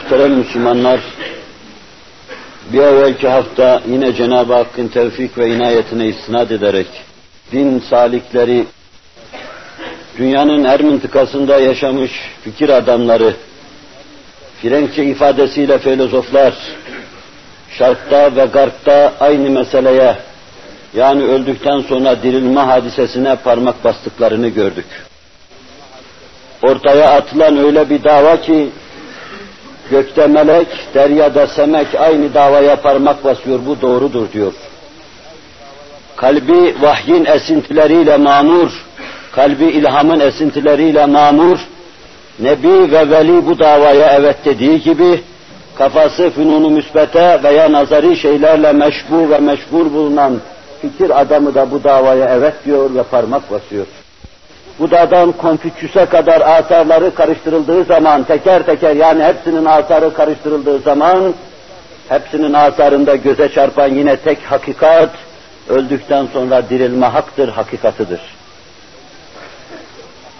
Muhterem Müslümanlar, bir evvelki hafta yine Cenab-ı Hakk'ın tevfik ve inayetine istinad ederek din salikleri, dünyanın her mıntıkasında yaşamış fikir adamları, Frenkçe ifadesiyle filozoflar, şarkta ve garpta aynı meseleye, yani öldükten sonra dirilme hadisesine parmak bastıklarını gördük. Ortaya atılan öyle bir dava ki, gökte melek, deryada semek aynı davaya parmak basıyor, bu doğrudur diyor. Kalbi vahyin esintileriyle mamur, kalbi ilhamın esintileriyle mamur, Nebi ve Veli bu davaya evet dediği gibi, kafası fünunu müsbete veya nazari şeylerle meşbu ve meşgul bulunan fikir adamı da bu davaya evet diyor ve parmak basıyor. Buda'dan Konfüçyüs'e kadar asarları karıştırıldığı zaman, teker teker yani hepsinin asarı karıştırıldığı zaman, hepsinin asarında göze çarpan yine tek hakikat, öldükten sonra dirilme haktır, hakikatıdır.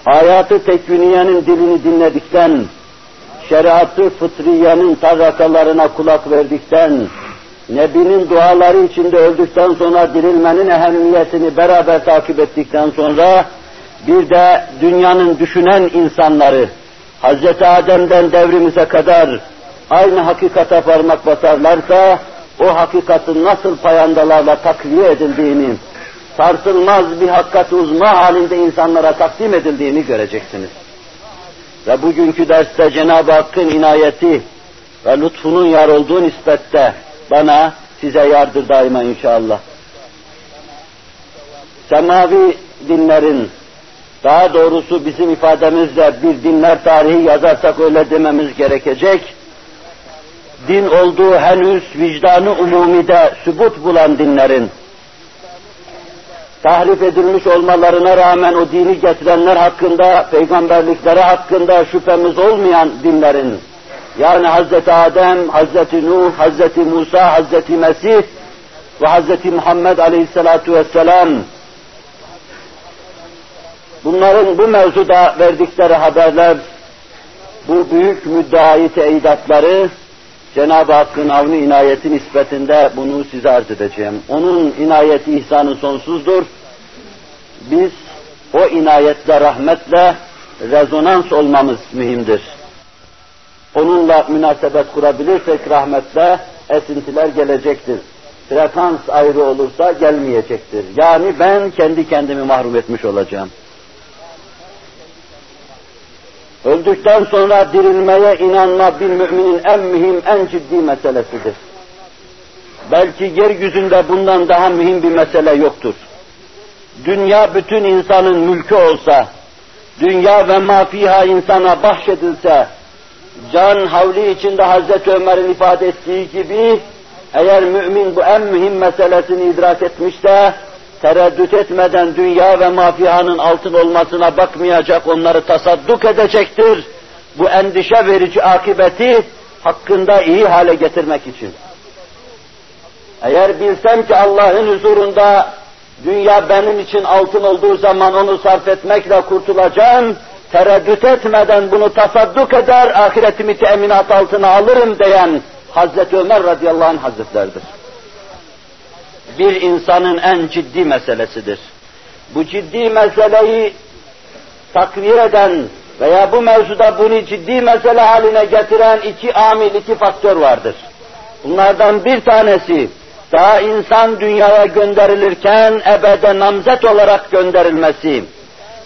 Hayatı tekviniyenin dilini dinledikten, şeriatı fıtriyenin tarrakalarına kulak verdikten, Nebinin duaları içinde öldükten sonra dirilmenin ehemmiyetini beraber takip ettikten sonra, bir de dünyanın düşünen insanları, Hz. Adem'den devrimize kadar aynı hakikate parmak basarlarsa, o hakikatin nasıl payandalarla takviye edildiğini, sarsılmaz bir hakikat uzma halinde insanlara takdim edildiğini göreceksiniz. Ve bugünkü derste Cenab-ı Hakk'ın inayeti ve lütfunun yar olduğu nispette bana, size yardır daima inşallah. Semavi dinlerin, daha doğrusu bizim ifademizle bir dinler tarihi yazarsak öyle dememiz gerekecek. Din olduğu henüz vicdanı umumide sübut bulan dinlerin, tahrif edilmiş olmalarına rağmen o dini getirenler hakkında, peygamberlikleri hakkında şüphemiz olmayan dinlerin, yani Hz. Adem, Hz. Nuh, Hz. Musa, Hz. Mesih ve Hz. Muhammed Aleyhisselatu Vesselam, bunların bu mevzuda verdikleri haberler, bu büyük müddeayı teyidatları, Cenab-ı Hakk'ın avni inayeti nispetinde bunu size arz edeceğim. Onun inayeti ihsanı sonsuzdur. Biz o inayetle, rahmetle rezonans olmamız mühimdir. Onunla münasebet kurabilirsek rahmetle esintiler gelecektir. Frekans ayrı olursa gelmeyecektir. Yani ben kendi kendimi mahrum etmiş olacağım. Öldükten sonra dirilmeye inanma bir müminin en mühim, en ciddi meselesidir. Belki yeryüzünde bundan daha mühim bir mesele yoktur. Dünya bütün insanın mülkü olsa, dünya ve mafiha insana bahşedilse, can havli içinde Hazreti Ömer'in ifade ettiği gibi, eğer mümin bu en mühim meselesini idrak etmişse, tereddüt etmeden dünya ve mafihanın altın olmasına bakmayacak, onları tasadduk edecektir. Bu endişe verici akibeti hakkında iyi hale getirmek için. Eğer bilsem ki Allah'ın huzurunda dünya benim için altın olduğu zaman onu sarf etmekle kurtulacağım, tereddüt etmeden bunu tasadduk eder, ahiretimi teminat altına alırım diyen Hazreti Ömer radıyallahu anh hazretleridir bir insanın en ciddi meselesidir. Bu ciddi meseleyi takvir eden veya bu mevzuda bunu ciddi mesele haline getiren iki amil, iki faktör vardır. Bunlardan bir tanesi, daha insan dünyaya gönderilirken ebede namzet olarak gönderilmesi,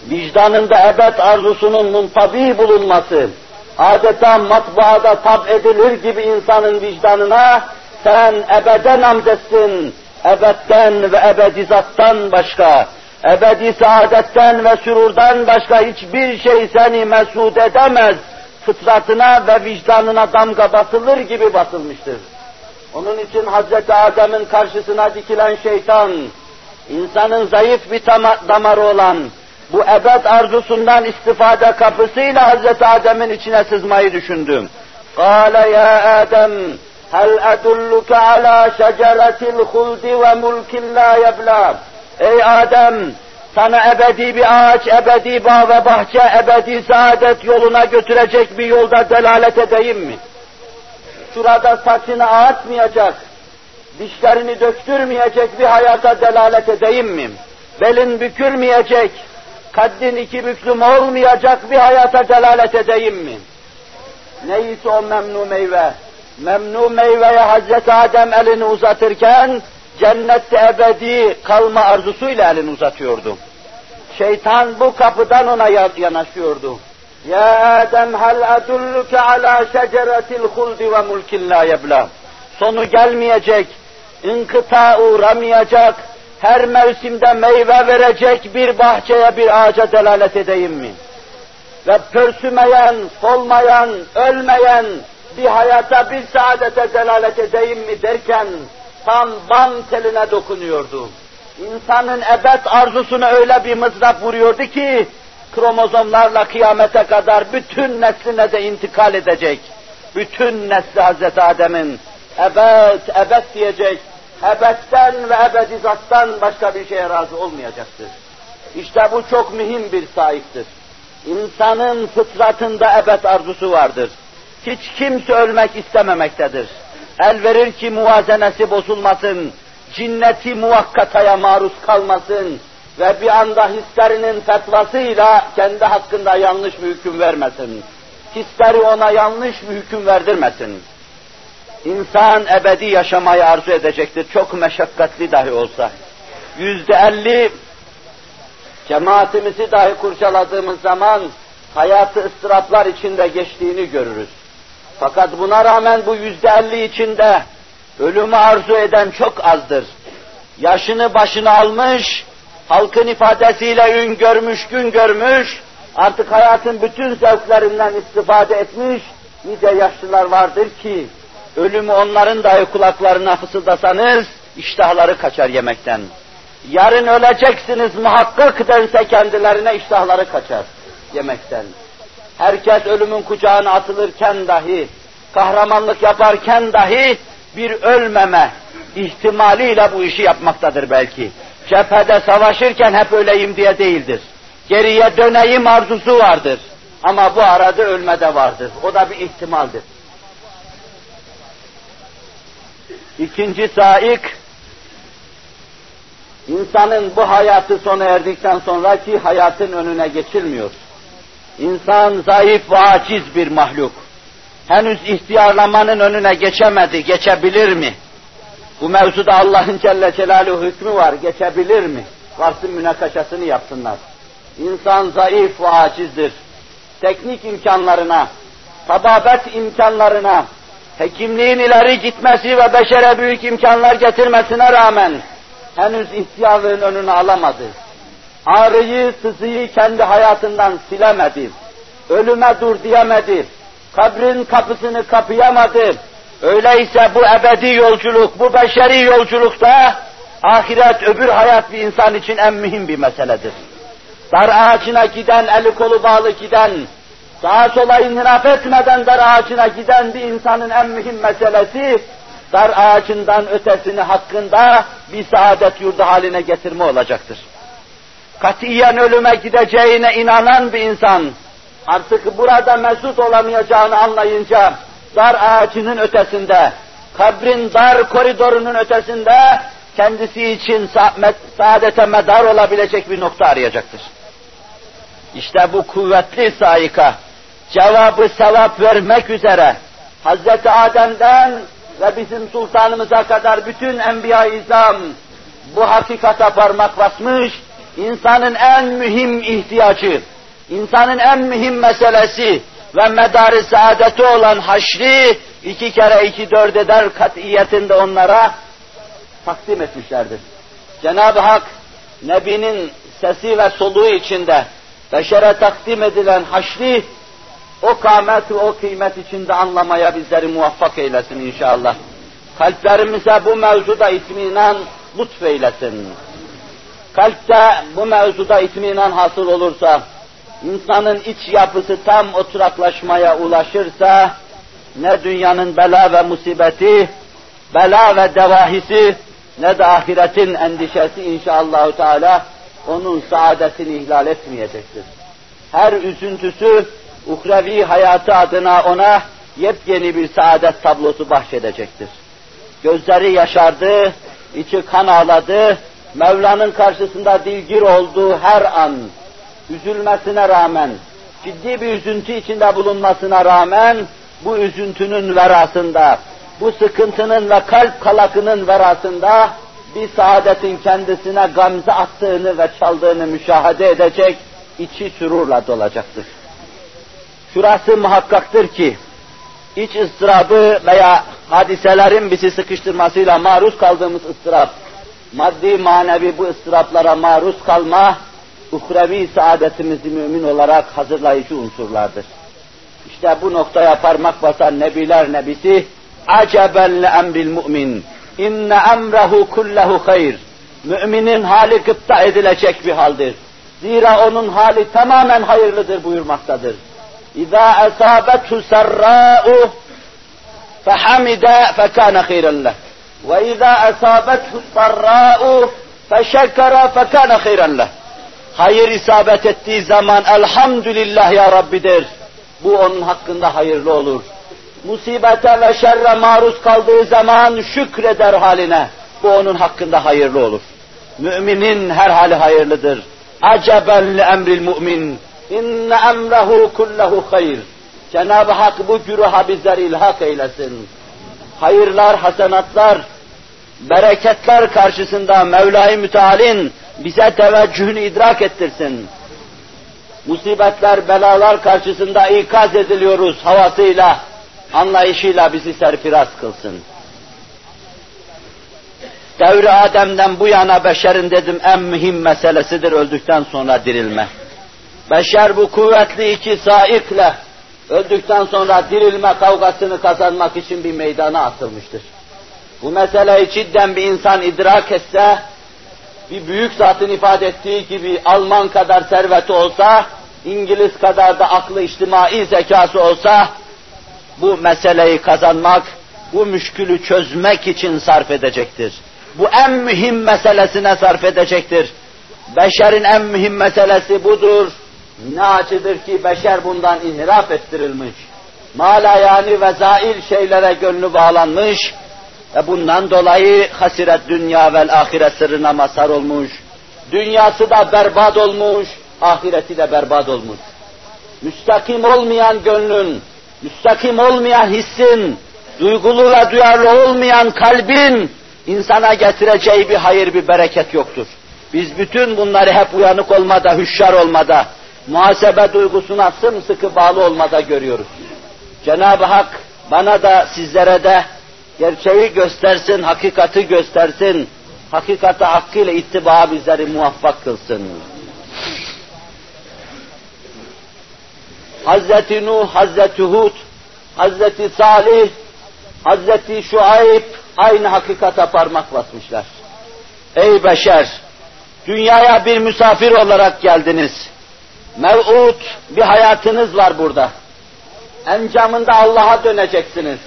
vicdanında ebed arzusunun muntabi bulunması, adeta matbaada tab edilir gibi insanın vicdanına sen ebede namzetsin, ebedden ve ebedizattan başka, ebedi saadetten ve sürurdan başka hiçbir şey seni mesud edemez. Fıtratına ve vicdanına damga basılır gibi basılmıştır. Onun için Hazreti Adem'in karşısına dikilen şeytan, insanın zayıf bir damarı olan bu ebed arzusundan istifade kapısıyla Hazreti Adem'in içine sızmayı düşündüm. قال ya Adem Hel edulluke ala şeceretil huldi ve mulkin la yebla. Ey Adem, sana ebedi bir ağaç, ebedi bağ ve bahçe, ebedi saadet yoluna götürecek bir yolda delalet edeyim mi? şurada saçını ağartmayacak, dişlerini döktürmeyecek bir hayata delalet edeyim mi? Belin bükülmeyecek, kaddin iki büklüm olmayacak bir hayata delalet edeyim mi? Neyse o memnu meyve. Memnu meyveye Hazreti Adem elini uzatırken cennette ebedi kalma arzusuyla elini uzatıyordu. Şeytan bu kapıdan ona yanaşıyordu. Ya Adem hal adulluke ala şeceretil huldi ve mulkin la yebla. Sonu gelmeyecek, inkıta uğramayacak, her mevsimde meyve verecek bir bahçeye, bir ağaca delalet edeyim mi? Ve pörsümeyen, solmayan, ölmeyen bir hayata, bir saadete delalet edeyim mi derken tam bam teline dokunuyordu. İnsanın ebed arzusuna öyle bir mızrap vuruyordu ki, kromozomlarla kıyamete kadar bütün nesline de intikal edecek. Bütün nesli Hazreti Adem'in ebed, ebed diyecek, ebedden ve ebedizattan başka bir şeye razı olmayacaktır. İşte bu çok mühim bir sahiptir. İnsanın fıtratında ebed arzusu vardır. Hiç kimse ölmek istememektedir. El verir ki muvazenesi bozulmasın, cinneti muvakkataya maruz kalmasın ve bir anda hislerinin fetvasıyla kendi hakkında yanlış bir hüküm vermesin. Hisleri ona yanlış bir hüküm verdirmesin. İnsan ebedi yaşamayı arzu edecektir, çok meşakkatli dahi olsa. Yüzde elli cemaatimizi dahi kurcaladığımız zaman hayatı ıstıraplar içinde geçtiğini görürüz. Fakat buna rağmen bu yüzde elli içinde ölümü arzu eden çok azdır. Yaşını başına almış, halkın ifadesiyle ün görmüş, gün görmüş, artık hayatın bütün zevklerinden istifade etmiş nice yaşlılar vardır ki, ölümü onların dahi kulaklarına fısıldasanız, iştahları kaçar yemekten. Yarın öleceksiniz muhakkak dense kendilerine iştahları kaçar yemekten. Herkes ölümün kucağına atılırken dahi, kahramanlık yaparken dahi bir ölmeme ihtimaliyle bu işi yapmaktadır belki. Cephede savaşırken hep öleyim diye değildir. Geriye döneyim arzusu vardır. Ama bu arada ölme de vardır. O da bir ihtimaldir. İkinci saik, insanın bu hayatı sona erdikten sonraki hayatın önüne geçilmiyor. İnsan zayıf ve aciz bir mahluk. Henüz ihtiyarlamanın önüne geçemedi, geçebilir mi? Bu mevzuda Allah'ın Celle Celaluhu hükmü var, geçebilir mi? Varsın münakaşasını yapsınlar. İnsan zayıf ve acizdir. Teknik imkanlarına, tababet imkanlarına, hekimliğin ileri gitmesi ve beşere büyük imkanlar getirmesine rağmen henüz ihtiyarlığın önünü alamadı. Ağrıyı, sızıyı kendi hayatından silemedi. Ölüme dur diyemedi. Kabrin kapısını kapayamadı. Öyleyse bu ebedi yolculuk, bu beşeri yolculukta ahiret, öbür hayat bir insan için en mühim bir meseledir. Dar ağacına giden, eli kolu bağlı giden, sağa sola inhiraf etmeden dar ağacına giden bir insanın en mühim meselesi, dar ağacından ötesini hakkında bir saadet yurdu haline getirme olacaktır. Katiyen ölüme gideceğine inanan bir insan, artık burada mesut olamayacağını anlayınca, dar ağacının ötesinde, kabrin dar koridorunun ötesinde, kendisi için saadete medar olabilecek bir nokta arayacaktır. İşte bu kuvvetli saika, cevabı sevap vermek üzere, Hazreti Adem'den ve bizim sultanımıza kadar bütün enbiya izam bu hakikata parmak basmış, insanın en mühim ihtiyacı, insanın en mühim meselesi ve medarı saadeti olan haşri iki kere iki dört eder katiyetinde onlara takdim etmişlerdir. Cenab-ı Hak Nebi'nin sesi ve soluğu içinde beşere takdim edilen haşri o kâmet o kıymet içinde anlamaya bizleri muvaffak eylesin inşallah. Kalplerimize bu mevzuda itminan lütfeylesin. Kalpte bu mevzuda itminan hasıl olursa, insanın iç yapısı tam oturaklaşmaya ulaşırsa, ne dünyanın bela ve musibeti, bela ve devahisi, ne de ahiretin endişesi inşallah Teala onun saadetini ihlal etmeyecektir. Her üzüntüsü uhrevi hayatı adına ona yepyeni bir saadet tablosu bahşedecektir. Gözleri yaşardı, içi kan ağladı, Mevla'nın karşısında dilgir olduğu her an, üzülmesine rağmen, ciddi bir üzüntü içinde bulunmasına rağmen, bu üzüntünün verasında, bu sıkıntının ve kalp kalakının verasında bir saadetin kendisine gamze attığını ve çaldığını müşahede edecek, içi sürurla dolacaktır. Şurası muhakkaktır ki, iç ıstırabı veya hadiselerin bizi sıkıştırmasıyla maruz kaldığımız ıstırap, maddi manevi bu ıstıraplara maruz kalma, uhrevi saadetimizi mümin olarak hazırlayıcı unsurlardır. İşte bu noktaya parmak basan Nebiler Nebisi, aceben le emril mümin, inne emrehu kullehu hayr. Müminin hali gıpta edilecek bir haldir. Zira onun hali tamamen hayırlıdır buyurmaktadır. İza esabethu serra'u fehamide fekâne hayran leh. İzâ esâbethu sarrâ'u feşekere fekâne hayran leh. Hayır isabet ettiği zaman elhamdülillah ya Rabbi der. Bu onun hakkında hayırlı olur. Musibete ve şerre maruz kaldığı zaman şükreder haline. Bu onun hakkında hayırlı olur. Müminin her hali hayırlıdır. Aceben li emril mümin. İnne emrehu kullehu hayr. Cenab-ı Hak bu güruha bizler ilhak eylesin. Hayırlar, hasenatlar, bereketler karşısında Mevla-i Müteal'in bize teveccühünü idrak ettirsin. Musibetler, belalar karşısında ikaz ediliyoruz havasıyla, anlayışıyla bizi serfiraz kılsın. Devri Adem'den bu yana beşerin dedim en mühim meselesidir öldükten sonra dirilme. Beşer bu kuvvetli iki saikle öldükten sonra dirilme kavgasını kazanmak için bir meydana atılmıştır. Bu meseleyi cidden bir insan idrak etse, bir büyük zatın ifade ettiği gibi Alman kadar serveti olsa, İngiliz kadar da aklı içtimai zekası olsa, bu meseleyi kazanmak, bu müşkülü çözmek için sarf edecektir. Bu en mühim meselesine sarf edecektir. Beşerin en mühim meselesi budur. Ne acıdır ki beşer bundan inhiraf ettirilmiş. Mala yani ve zail şeylere gönlü bağlanmış ve bundan dolayı hasiret dünya ve ahiret sırrına mazhar olmuş. Dünyası da berbat olmuş, ahireti de berbat olmuş. Müstakim olmayan gönlün, müstakim olmayan hissin, duygulu ve duyarlı olmayan kalbin insana getireceği bir hayır, bir bereket yoktur. Biz bütün bunları hep uyanık olmada, hüşyar olmada, muhasebe duygusuna sımsıkı bağlı olmada görüyoruz. Cenab-ı Hak bana da sizlere de gerçeği göstersin, hakikati göstersin, hakikate hakkıyla ittiba bizleri muvaffak kılsın. Hazreti Nuh, Hazreti Hud, Hazreti Salih, Hazreti Şuayb aynı hakikate parmak basmışlar. Ey beşer! Dünyaya bir misafir olarak geldiniz. Mev'ud bir hayatınız var burada. Encamında Allah'a döneceksiniz.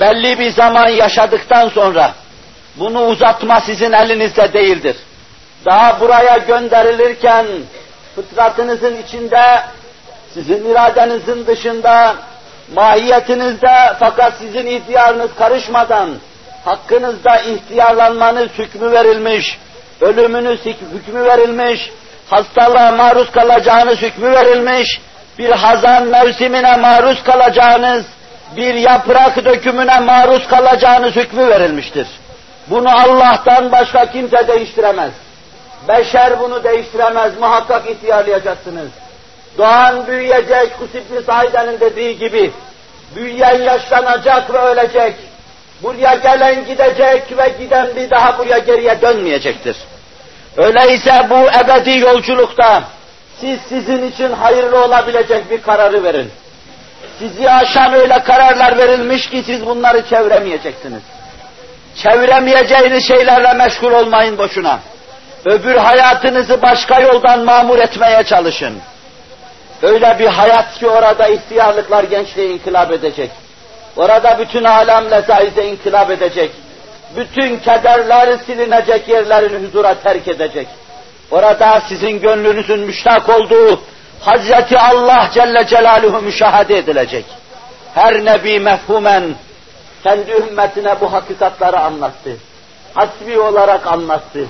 Belli bir zaman yaşadıktan sonra bunu uzatma sizin elinizde değildir. Daha buraya gönderilirken fıtratınızın içinde, sizin iradenizin dışında, mahiyetinizde fakat sizin ihtiyarınız karışmadan hakkınızda ihtiyarlanmanız hükmü verilmiş, ölümünüz hükmü verilmiş, hastalığa maruz kalacağınız hükmü verilmiş, bir hazan mevsimine maruz kalacağınız, bir yaprak dökümüne maruz kalacağınız hükmü verilmiştir. Bunu Allah'tan başka kimse değiştiremez. Beşer bunu değiştiremez, muhakkak ihtiyarlayacaksınız. Doğan büyüyecek, Kusipli Sahide'nin dediği gibi, büyüyen yaşlanacak ve ölecek. Buraya gelen gidecek ve giden bir daha buraya geriye dönmeyecektir. Öyleyse bu ebedi yolculukta siz sizin için hayırlı olabilecek bir kararı verin. Sizi aşan öyle kararlar verilmiş ki siz bunları çeviremeyeceksiniz. Çeviremeyeceğiniz şeylerle meşgul olmayın boşuna. Öbür hayatınızı başka yoldan mamur etmeye çalışın. Öyle bir hayat ki orada ihtiyarlıklar gençliğe inkılap edecek. Orada bütün alem lezaize inkılap edecek. Bütün kederler silinecek, yerlerini huzura terk edecek. Orada sizin gönlünüzün müştak olduğu Hazreti Allah Celle Celaluhu müşahede edilecek. Her nebi mefhumen kendi ümmetine bu hakikatları anlattı. Hasbi olarak anlattı.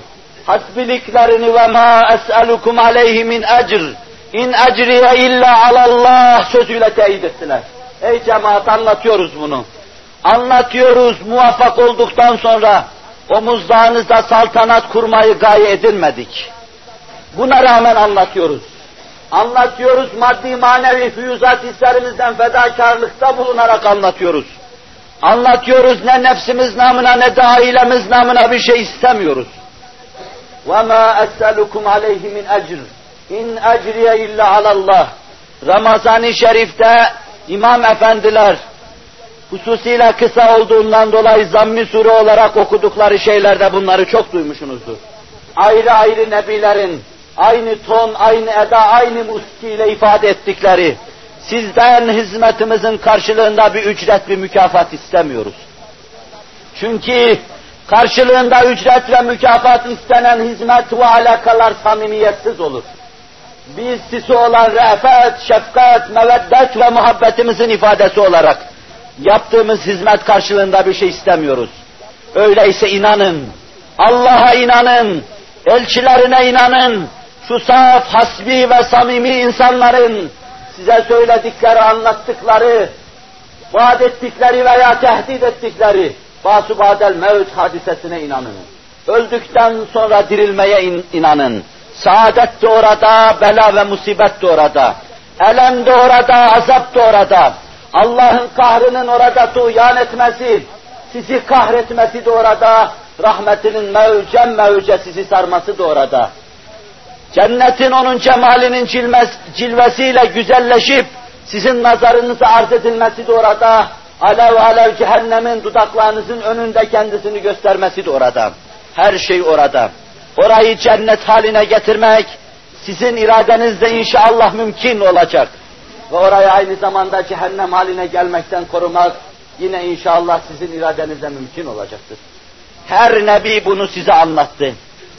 Hasbiliklerini ve ma es'elukum aleyhi min ecr. İn ecriye illa alallah sözüyle teyit ettiler. Ey cemaat anlatıyoruz bunu. Anlatıyoruz muvaffak olduktan sonra omuzlarınızda saltanat kurmayı gaye edilmedik. Buna rağmen anlatıyoruz. Anlatıyoruz maddi manevi füyüzat hislerimizden fedakarlıkta bulunarak anlatıyoruz. Anlatıyoruz ne nefsimiz namına ne de ailemiz namına bir şey istemiyoruz. وَمَا أَسْأَلُكُمْ عَلَيْهِ مِنْ اَجْرٍ İn ecriye illa alallah. Ramazan-ı Şerif'te imam efendiler hususiyle kısa olduğundan dolayı zammi sure olarak okudukları şeylerde bunları çok duymuşsunuzdur. Ayrı ayrı nebilerin aynı ton, aynı eda, aynı muskiyle ifade ettikleri sizden hizmetimizin karşılığında bir ücret, bir mükafat istemiyoruz. Çünkü karşılığında ücret ve mükafat istenen hizmet ve alakalar samimiyetsiz olur. Biz size olan re'fet, şefkat, meveddet ve muhabbetimizin ifadesi olarak yaptığımız hizmet karşılığında bir şey istemiyoruz. Öyleyse inanın, Allah'a inanın, elçilerine inanın, şu saf, hasbi ve samimi insanların size söyledikleri, anlattıkları, vaat ettikleri veya tehdit ettikleri basubadel mevt hadisesine inanın. Öldükten sonra dirilmeye in inanın. Saadet de orada, bela ve musibet de orada. Elem de orada, azap da orada. Allah'ın kahrının orada tuğyan etmesi, sizi kahretmesi de orada. Rahmetinin mevcem mevce sizi sarması da orada. Cennetin onun cemalinin cilves, cilvesiyle güzelleşip sizin nazarınıza arz edilmesi de orada. Alev alev cehennemin dudaklarınızın önünde kendisini göstermesi de orada. Her şey orada. Orayı cennet haline getirmek sizin iradenizle inşallah mümkün olacak. Ve orayı aynı zamanda cehennem haline gelmekten korumak yine inşallah sizin iradenizle mümkün olacaktır. Her nebi bunu size anlattı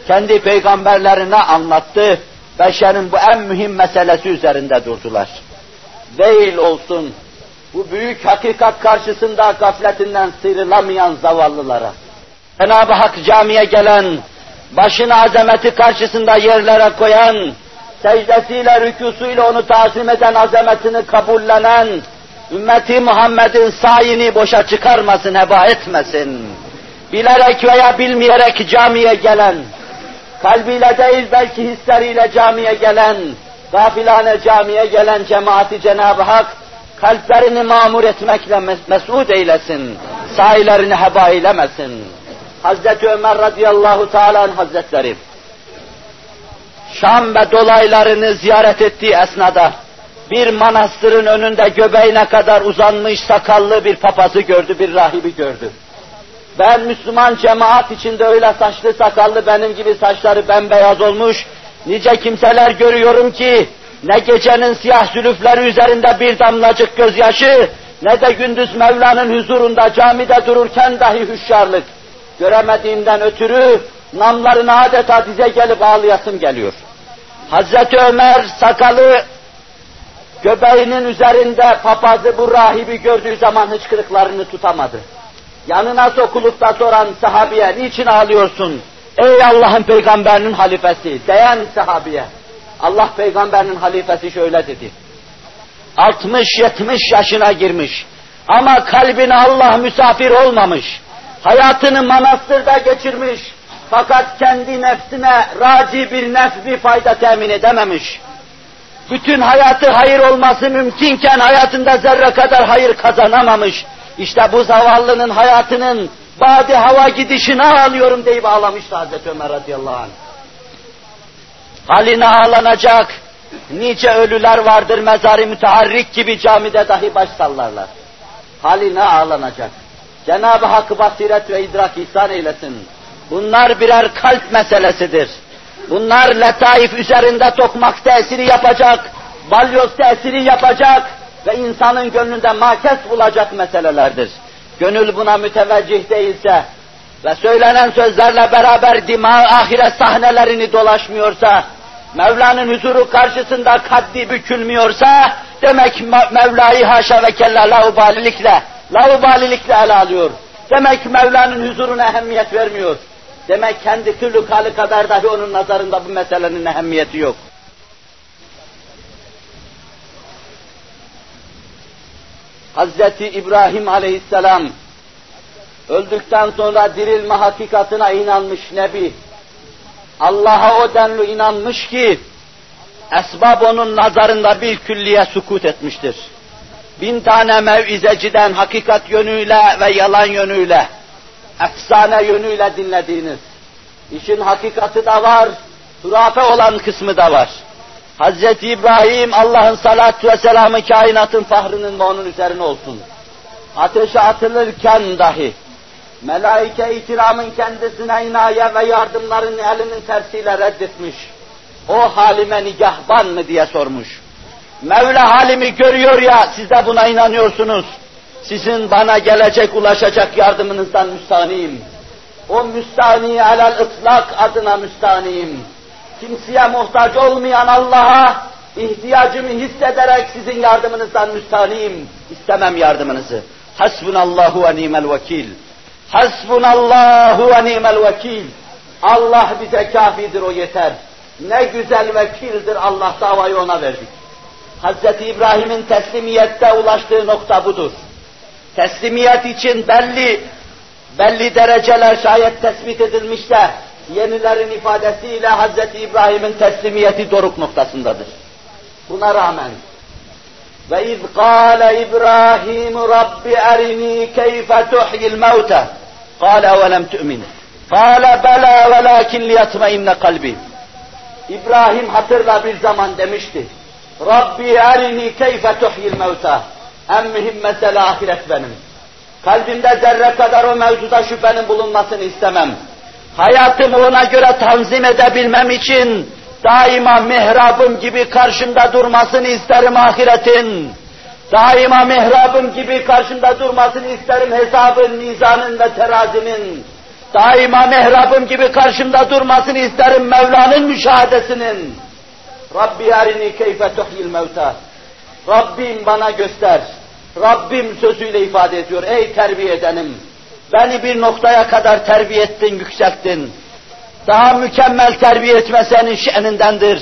kendi peygamberlerine anlattı. Beşerin bu en mühim meselesi üzerinde durdular. Değil olsun bu büyük hakikat karşısında gafletinden sıyrılamayan zavallılara. Cenab-ı Hak camiye gelen, başını azameti karşısında yerlere koyan, secdesiyle, rükûsuyla onu tazim eden, azametini kabullenen, ümmeti Muhammed'in sayini boşa çıkarmasın, heba etmesin. Bilerek veya bilmeyerek camiye gelen, kalbiyle değil belki hisleriyle camiye gelen, gafilane camiye gelen cemaati Cenab-ı Hak, kalplerini mamur etmekle mes mesud eylesin, sahilerini heba eylemesin. Hazreti Ömer radıyallahu teala hazretleri, Şam ve dolaylarını ziyaret ettiği esnada, bir manastırın önünde göbeğine kadar uzanmış sakallı bir papazı gördü, bir rahibi gördü. Ben Müslüman cemaat içinde öyle saçlı sakallı benim gibi saçları bembeyaz olmuş, nice kimseler görüyorum ki, ne gecenin siyah zülüfleri üzerinde bir damlacık gözyaşı, ne de gündüz Mevla'nın huzurunda camide dururken dahi hüşyarlık. Göremediğimden ötürü namlarına adeta dize gelip ağlayasım geliyor. Hazreti Ömer sakalı göbeğinin üzerinde papazı bu rahibi gördüğü zaman hıçkırıklarını tutamadı. Yanına sokulup da soran sahabiye niçin ağlıyorsun? Ey Allah'ın peygamberinin halifesi, diyen sahabiye. Allah peygamberinin halifesi şöyle dedi. 60-70 yaşına girmiş. Ama kalbine Allah misafir olmamış. Hayatını manastırda geçirmiş. Fakat kendi nefsine raci bir nef bir fayda temin edememiş. Bütün hayatı hayır olması mümkünken hayatında zerre kadar hayır kazanamamış. İşte bu zavallının hayatının badi hava gidişine ağlıyorum deyip ağlamıştı Hazreti Ömer radıyallahu anh. Haline ağlanacak nice ölüler vardır mezarı müteharrik gibi camide dahi baş sallarlar. Haline ağlanacak. Cenab-ı Hak basiret ve idrak ihsan eylesin. Bunlar birer kalp meselesidir. Bunlar letaif üzerinde tokmak tesiri yapacak, balyoz tesiri yapacak, ve insanın gönlünde makes bulacak meselelerdir. Gönül buna müteveccih değilse ve söylenen sözlerle beraber dima ahiret sahnelerini dolaşmıyorsa, Mevla'nın huzuru karşısında kaddi bükülmüyorsa, Demek Mevla'yı haşa ve kella laubalilikle, laubalilikle ele alıyor. Demek Mevla'nın huzuruna ehemmiyet vermiyor. Demek kendi türlü hali kadar dahi onun nazarında bu meselenin ehemmiyeti yok. Hazreti İbrahim aleyhisselam öldükten sonra dirilme hakikatine inanmış Nebi. Allah'a o denli inanmış ki esbab onun nazarında bir külliye sukut etmiştir. Bin tane mevizeciden hakikat yönüyle ve yalan yönüyle, efsane yönüyle dinlediğiniz, işin hakikati de var, hurafe olan kısmı da var. Hazreti İbrahim Allah'ın salatü ve selamı kainatın fahrının ve onun üzerine olsun. Ateşe atılırken dahi melaike-i kiramın kendisine inaye ve yardımların elinin tersiyle reddetmiş. O halime nigahban mı diye sormuş. Mevla halimi görüyor ya siz de buna inanıyorsunuz. Sizin bana gelecek ulaşacak yardımınızdan müstaniyim. O müstani alel ıtlak adına müstaniyim kimseye muhtaç olmayan Allah'a ihtiyacımı hissederek sizin yardımınızdan müstaniyim. İstemem yardımınızı. Hasbunallahu ve nimel vekil. Hasbunallahu ve nimel vekil. Allah bize kafidir o yeter. Ne güzel vekildir Allah davayı ona verdik. Hz. İbrahim'in teslimiyette ulaştığı nokta budur. Teslimiyet için belli belli dereceler şayet tespit edilmişse yenilerin ifadesiyle Hz. İbrahim'in teslimiyeti doruk noktasındadır. Buna rağmen ve iz kâle İbrahim Rabbi erini keyfe tuhyil mevte kâle ve lem tu'min kâle bela velâkin liyatmainne kalbi İbrahim hatırla bir zaman demişti Rabbi erini keyfe tuhyil mevte en mühim mesele ahiret benim. Kalbimde zerre kadar o mevzuda şüphenin bulunmasını istemem hayatımı ona göre tanzim edebilmem için daima mihrabım gibi karşımda durmasını isterim ahiretin. Daima mihrabım gibi karşımda durmasını isterim hesabın, mizanın ve terazinin. Daima mihrabım gibi karşımda durmasını isterim Mevla'nın müşahadesinin. Rabbi arini keyfe tuhyil mevta. Rabbim bana göster. Rabbim sözüyle ifade ediyor. Ey terbiye edenim. Beni bir noktaya kadar terbiye ettin, yükselttin. Daha mükemmel terbiye etme senin şenindendir.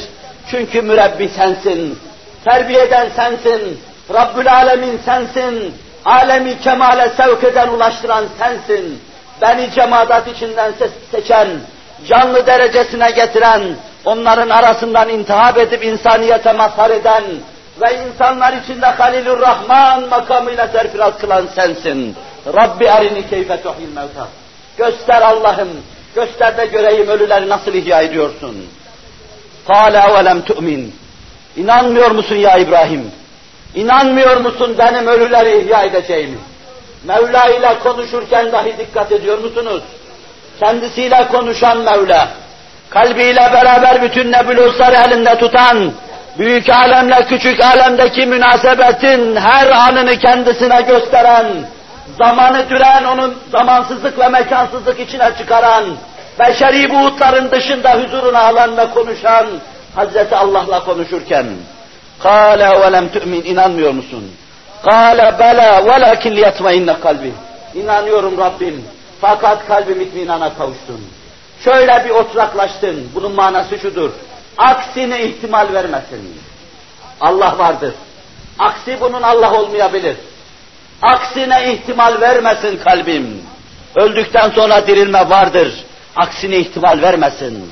Çünkü mürebbi sensin. Terbiye eden sensin. Rabbül alemin sensin. Alemi kemale sevk eden, ulaştıran sensin. Beni cemaat içinden seçen, canlı derecesine getiren, onların arasından intihap edip insaniyete mazhar eden ve insanlar içinde Halilur Rahman makamıyla serfiraz kılan sensin. Rabbi arini keyfe tuhil mevta. Göster Allah'ım, göster de göreyim ölüleri nasıl ihya ediyorsun. Kâle ve tu'min. İnanmıyor musun ya İbrahim? İnanmıyor musun benim ölüleri ihya edeceğimi? Mevla ile konuşurken dahi dikkat ediyor musunuz? Kendisiyle konuşan Mevla, kalbiyle beraber bütün nebulosları elinde tutan, büyük alemle küçük alemdeki münasebetin her anını kendisine gösteren, zamanı düren, onun zamansızlık ve mekansızlık içine çıkaran, beşeri buğutların dışında huzuruna alan ve konuşan Hazreti Allah'la konuşurken قَالَ وَلَمْ تُؤْمِنْ inanmıyor musun? قَالَ بَلَا وَلَكِنْ لِيَطْمَئِنَّ kalbi. İnanıyorum Rabbim. Fakat kalbim itminana kavuştun. Şöyle bir oturaklaştın. Bunun manası şudur. Aksine ihtimal vermesin. Allah vardır. Aksi bunun Allah olmayabilir. Aksine ihtimal vermesin kalbim. Öldükten sonra dirilme vardır. Aksine ihtimal vermesin.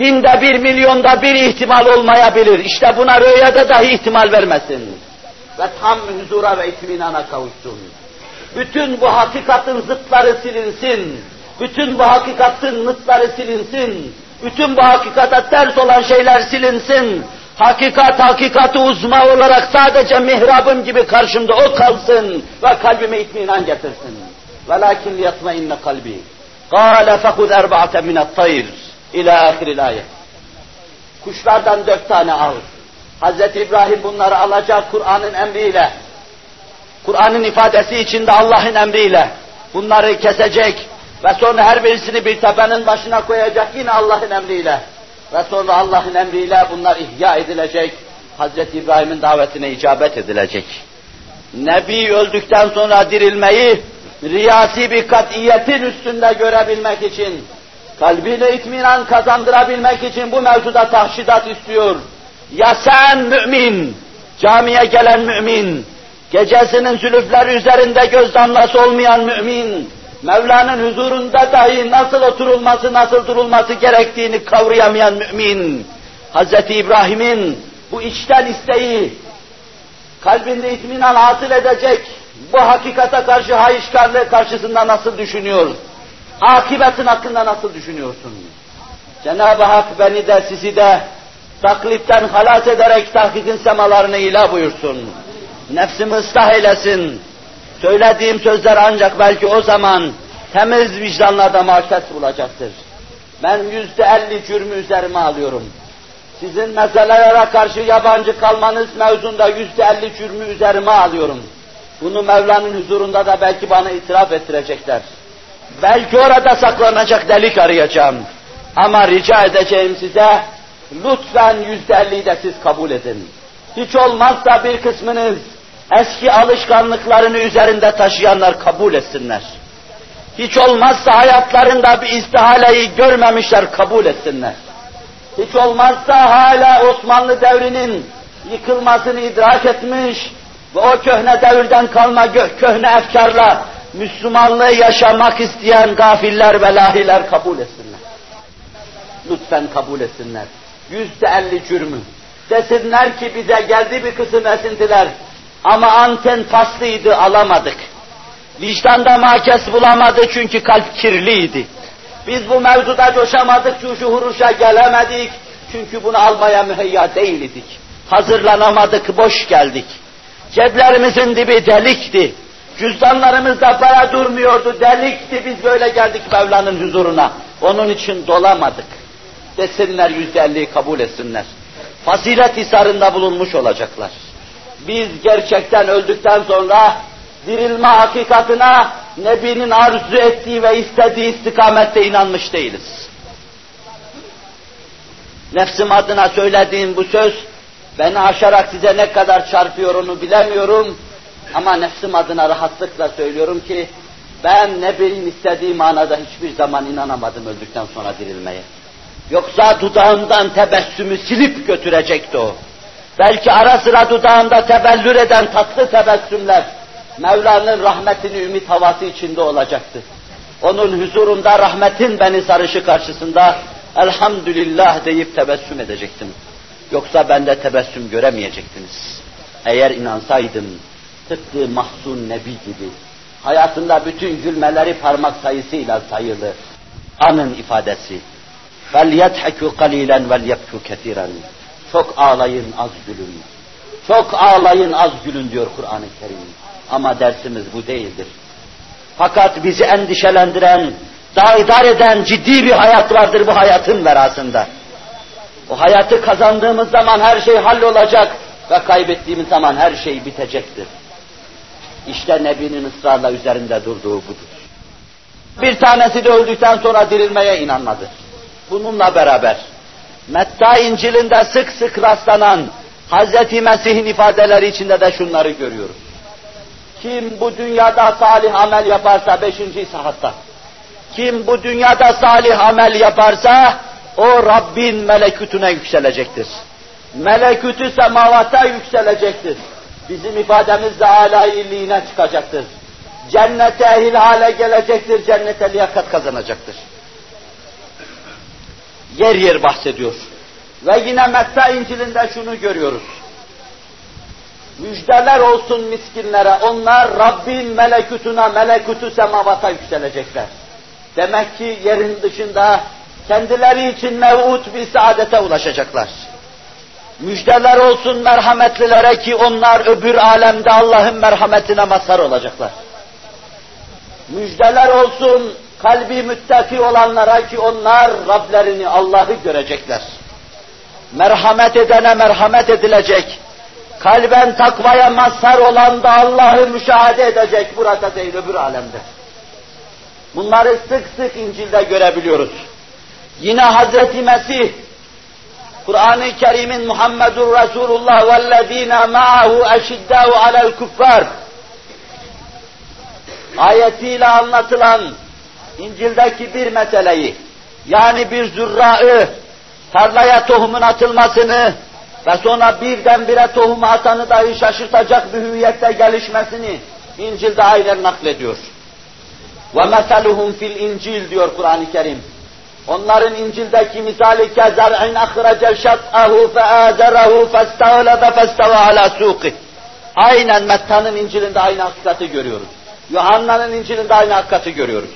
Binde bir milyonda bir ihtimal olmayabilir. İşte buna rüyada dahi ihtimal vermesin. Ve tam huzura ve itminana kavuşsun. Bütün bu hakikatin zıtları silinsin. Bütün bu hakikatin nıtları silinsin. Bütün bu hakikata ters olan şeyler silinsin hakikat hakikati uzma olarak sadece mihrabım gibi karşımda o kalsın ve kalbime itminan getirsin. Velakin yatmainne kalbi. Kâle fekud erba'ate minat-tayr. İlâ ahiril ayet. Kuşlardan dört tane al. Hz. İbrahim bunları alacak Kur'an'ın emriyle. Kur'an'ın ifadesi içinde Allah'ın emriyle. Bunları kesecek ve sonra her birisini bir tepenin başına koyacak yine Allah'ın emriyle ve sonra Allah'ın emriyle bunlar ihya edilecek. Hazreti İbrahim'in davetine icabet edilecek. Nebi öldükten sonra dirilmeyi riyasi bir katiyetin üstünde görebilmek için, kalbine itminan kazandırabilmek için bu mevzuda tahşidat istiyor. Ya sen mümin, camiye gelen mümin, gecesinin zülüfleri üzerinde göz damlası olmayan mümin, Mevla'nın huzurunda dahi nasıl oturulması, nasıl durulması gerektiğini kavrayamayan mümin, Hz. İbrahim'in bu içten isteği, kalbinde itminan hasıl edecek, bu hakikate karşı hayışkarlığı karşısında nasıl düşünüyor? Akibetin hakkında nasıl düşünüyorsun? Cenab-ı Hak beni de sizi de taklitten halas ederek tahkikin semalarını ilah buyursun. Nefsimi ıslah eylesin. Söylediğim sözler ancak belki o zaman temiz vicdanlarda market bulacaktır. Ben yüzde elli cürmü üzerime alıyorum. Sizin meselelere karşı yabancı kalmanız mevzunda yüzde elli cürmü üzerime alıyorum. Bunu Mevla'nın huzurunda da belki bana itiraf ettirecekler. Belki orada saklanacak delik arayacağım. Ama rica edeceğim size, lütfen yüzde elliyi de siz kabul edin. Hiç olmazsa bir kısmınız eski alışkanlıklarını üzerinde taşıyanlar kabul etsinler. Hiç olmazsa hayatlarında bir istihaleyi görmemişler kabul etsinler. Hiç olmazsa hala Osmanlı devrinin yıkılmasını idrak etmiş ve o köhne devirden kalma köhne efkarla Müslümanlığı yaşamak isteyen gafiller ve lahiler kabul etsinler. Lütfen kabul etsinler. Yüzde elli cürmü. Desinler ki bize geldi bir kısım esintiler. Ama anten paslıydı alamadık. Vicdanda makes bulamadı çünkü kalp kirliydi. Biz bu mevzuda coşamadık, şu huruşa gelemedik. Çünkü bunu almaya müheyya değildik. Hazırlanamadık, boş geldik. Ceplerimizin dibi delikti. Cüzdanlarımızda para durmuyordu, delikti. Biz böyle geldik Mevla'nın huzuruna. Onun için dolamadık. Desinler yüzde kabul etsinler. Fazilet hisarında bulunmuş olacaklar. Biz gerçekten öldükten sonra dirilme hakikatına Nebi'nin arzu ettiği ve istediği istikamette inanmış değiliz. Nefsim adına söylediğim bu söz, beni aşarak size ne kadar çarpıyor onu bilemiyorum. Ama nefsim adına rahatlıkla söylüyorum ki, ben Nebi'nin istediği manada hiçbir zaman inanamadım öldükten sonra dirilmeye. Yoksa dudağımdan tebessümü silip götürecekti o Belki ara sıra dudağında tebellür eden tatlı tebessümler, Mevla'nın rahmetini ümit havası içinde olacaktı. Onun huzurunda rahmetin beni sarışı karşısında elhamdülillah deyip tebessüm edecektim. Yoksa bende tebessüm göremeyecektiniz. Eğer inansaydım, tıpkı mahzun nebi gibi, hayatında bütün gülmeleri parmak sayısıyla sayılı, anın ifadesi. فَلْيَضْحَكُوا قَلِيلًا وَلْيَبْكُوا كَثِيرًا çok ağlayın, az gülün. Çok ağlayın, az gülün diyor Kur'an-ı Kerim. Ama dersimiz bu değildir. Fakat bizi endişelendiren, daidar eden ciddi bir hayat vardır bu hayatın verasında. O hayatı kazandığımız zaman her şey hallolacak ve kaybettiğimiz zaman her şey bitecektir. İşte Nebi'nin ısrarla üzerinde durduğu budur. Bir tanesi de öldükten sonra dirilmeye inanmadı. Bununla beraber Metta İncil'inde sık sık rastlanan Hz. Mesih'in ifadeleri içinde de şunları görüyoruz. Kim bu dünyada salih amel yaparsa beşinci sahatta. Kim bu dünyada salih amel yaparsa o Rabbin melekutuna yükselecektir. Melekütü semavata yükselecektir. Bizim ifademizde âlâ çıkacaktır. Cennete ehil hale gelecektir, cennete liyakat kazanacaktır. Yer yer bahsediyor. Ve yine Metta İncil'inde şunu görüyoruz. Müjdeler olsun miskinlere, onlar Rabbin melekutuna, melekutu semavata yükselecekler. Demek ki yerin dışında kendileri için mevut bir saadete ulaşacaklar. Müjdeler olsun merhametlilere ki onlar öbür alemde Allah'ın merhametine mazhar olacaklar. Müjdeler olsun kalbi müttaki olanlara ki onlar Rablerini, Allah'ı görecekler. Merhamet edene merhamet edilecek. Kalben takvaya mazhar olan da Allah'ı müşahede edecek burada değil öbür alemde. Bunları sık sık İncil'de görebiliyoruz. Yine Hazreti Mesih Kur'an-ı Kerim'in Muhammedur Resulullah vellezine ma'ahu eşiddâhu alel kuffar ayetiyle anlatılan İncil'deki bir meseleyi, yani bir zürraı, tarlaya tohumun atılmasını ve sonra birdenbire tohumu atanı dahi şaşırtacak bir hüviyette gelişmesini İncil'de aynen naklediyor. Meseluhum fil İncil diyor Kur'an-ı Kerim. Onların İncil'deki misali kezer'in ahrece şat'ahu feâzerehu festâlebe festeva ala suqih. Aynen Metta'nın İncil'inde aynı hakikati görüyoruz. Yuhanna'nın İncil'inde aynı hakikati görüyoruz.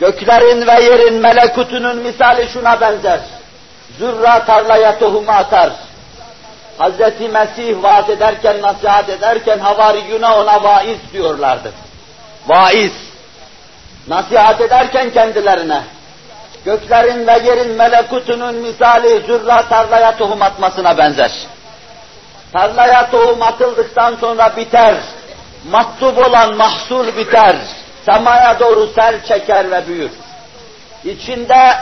Göklerin ve yerin melekutunun misali şuna benzer. Zürra tarlaya tohumu atar. Hz. Mesih vaat ederken, nasihat ederken havariyuna ona vaiz diyorlardı. Vaiz. Nasihat ederken kendilerine. Göklerin ve yerin melekutunun misali zürra tarlaya tohum atmasına benzer. Tarlaya tohum atıldıktan sonra biter. Maktub olan mahsul biter semaya doğru sel çeker ve büyür. İçinde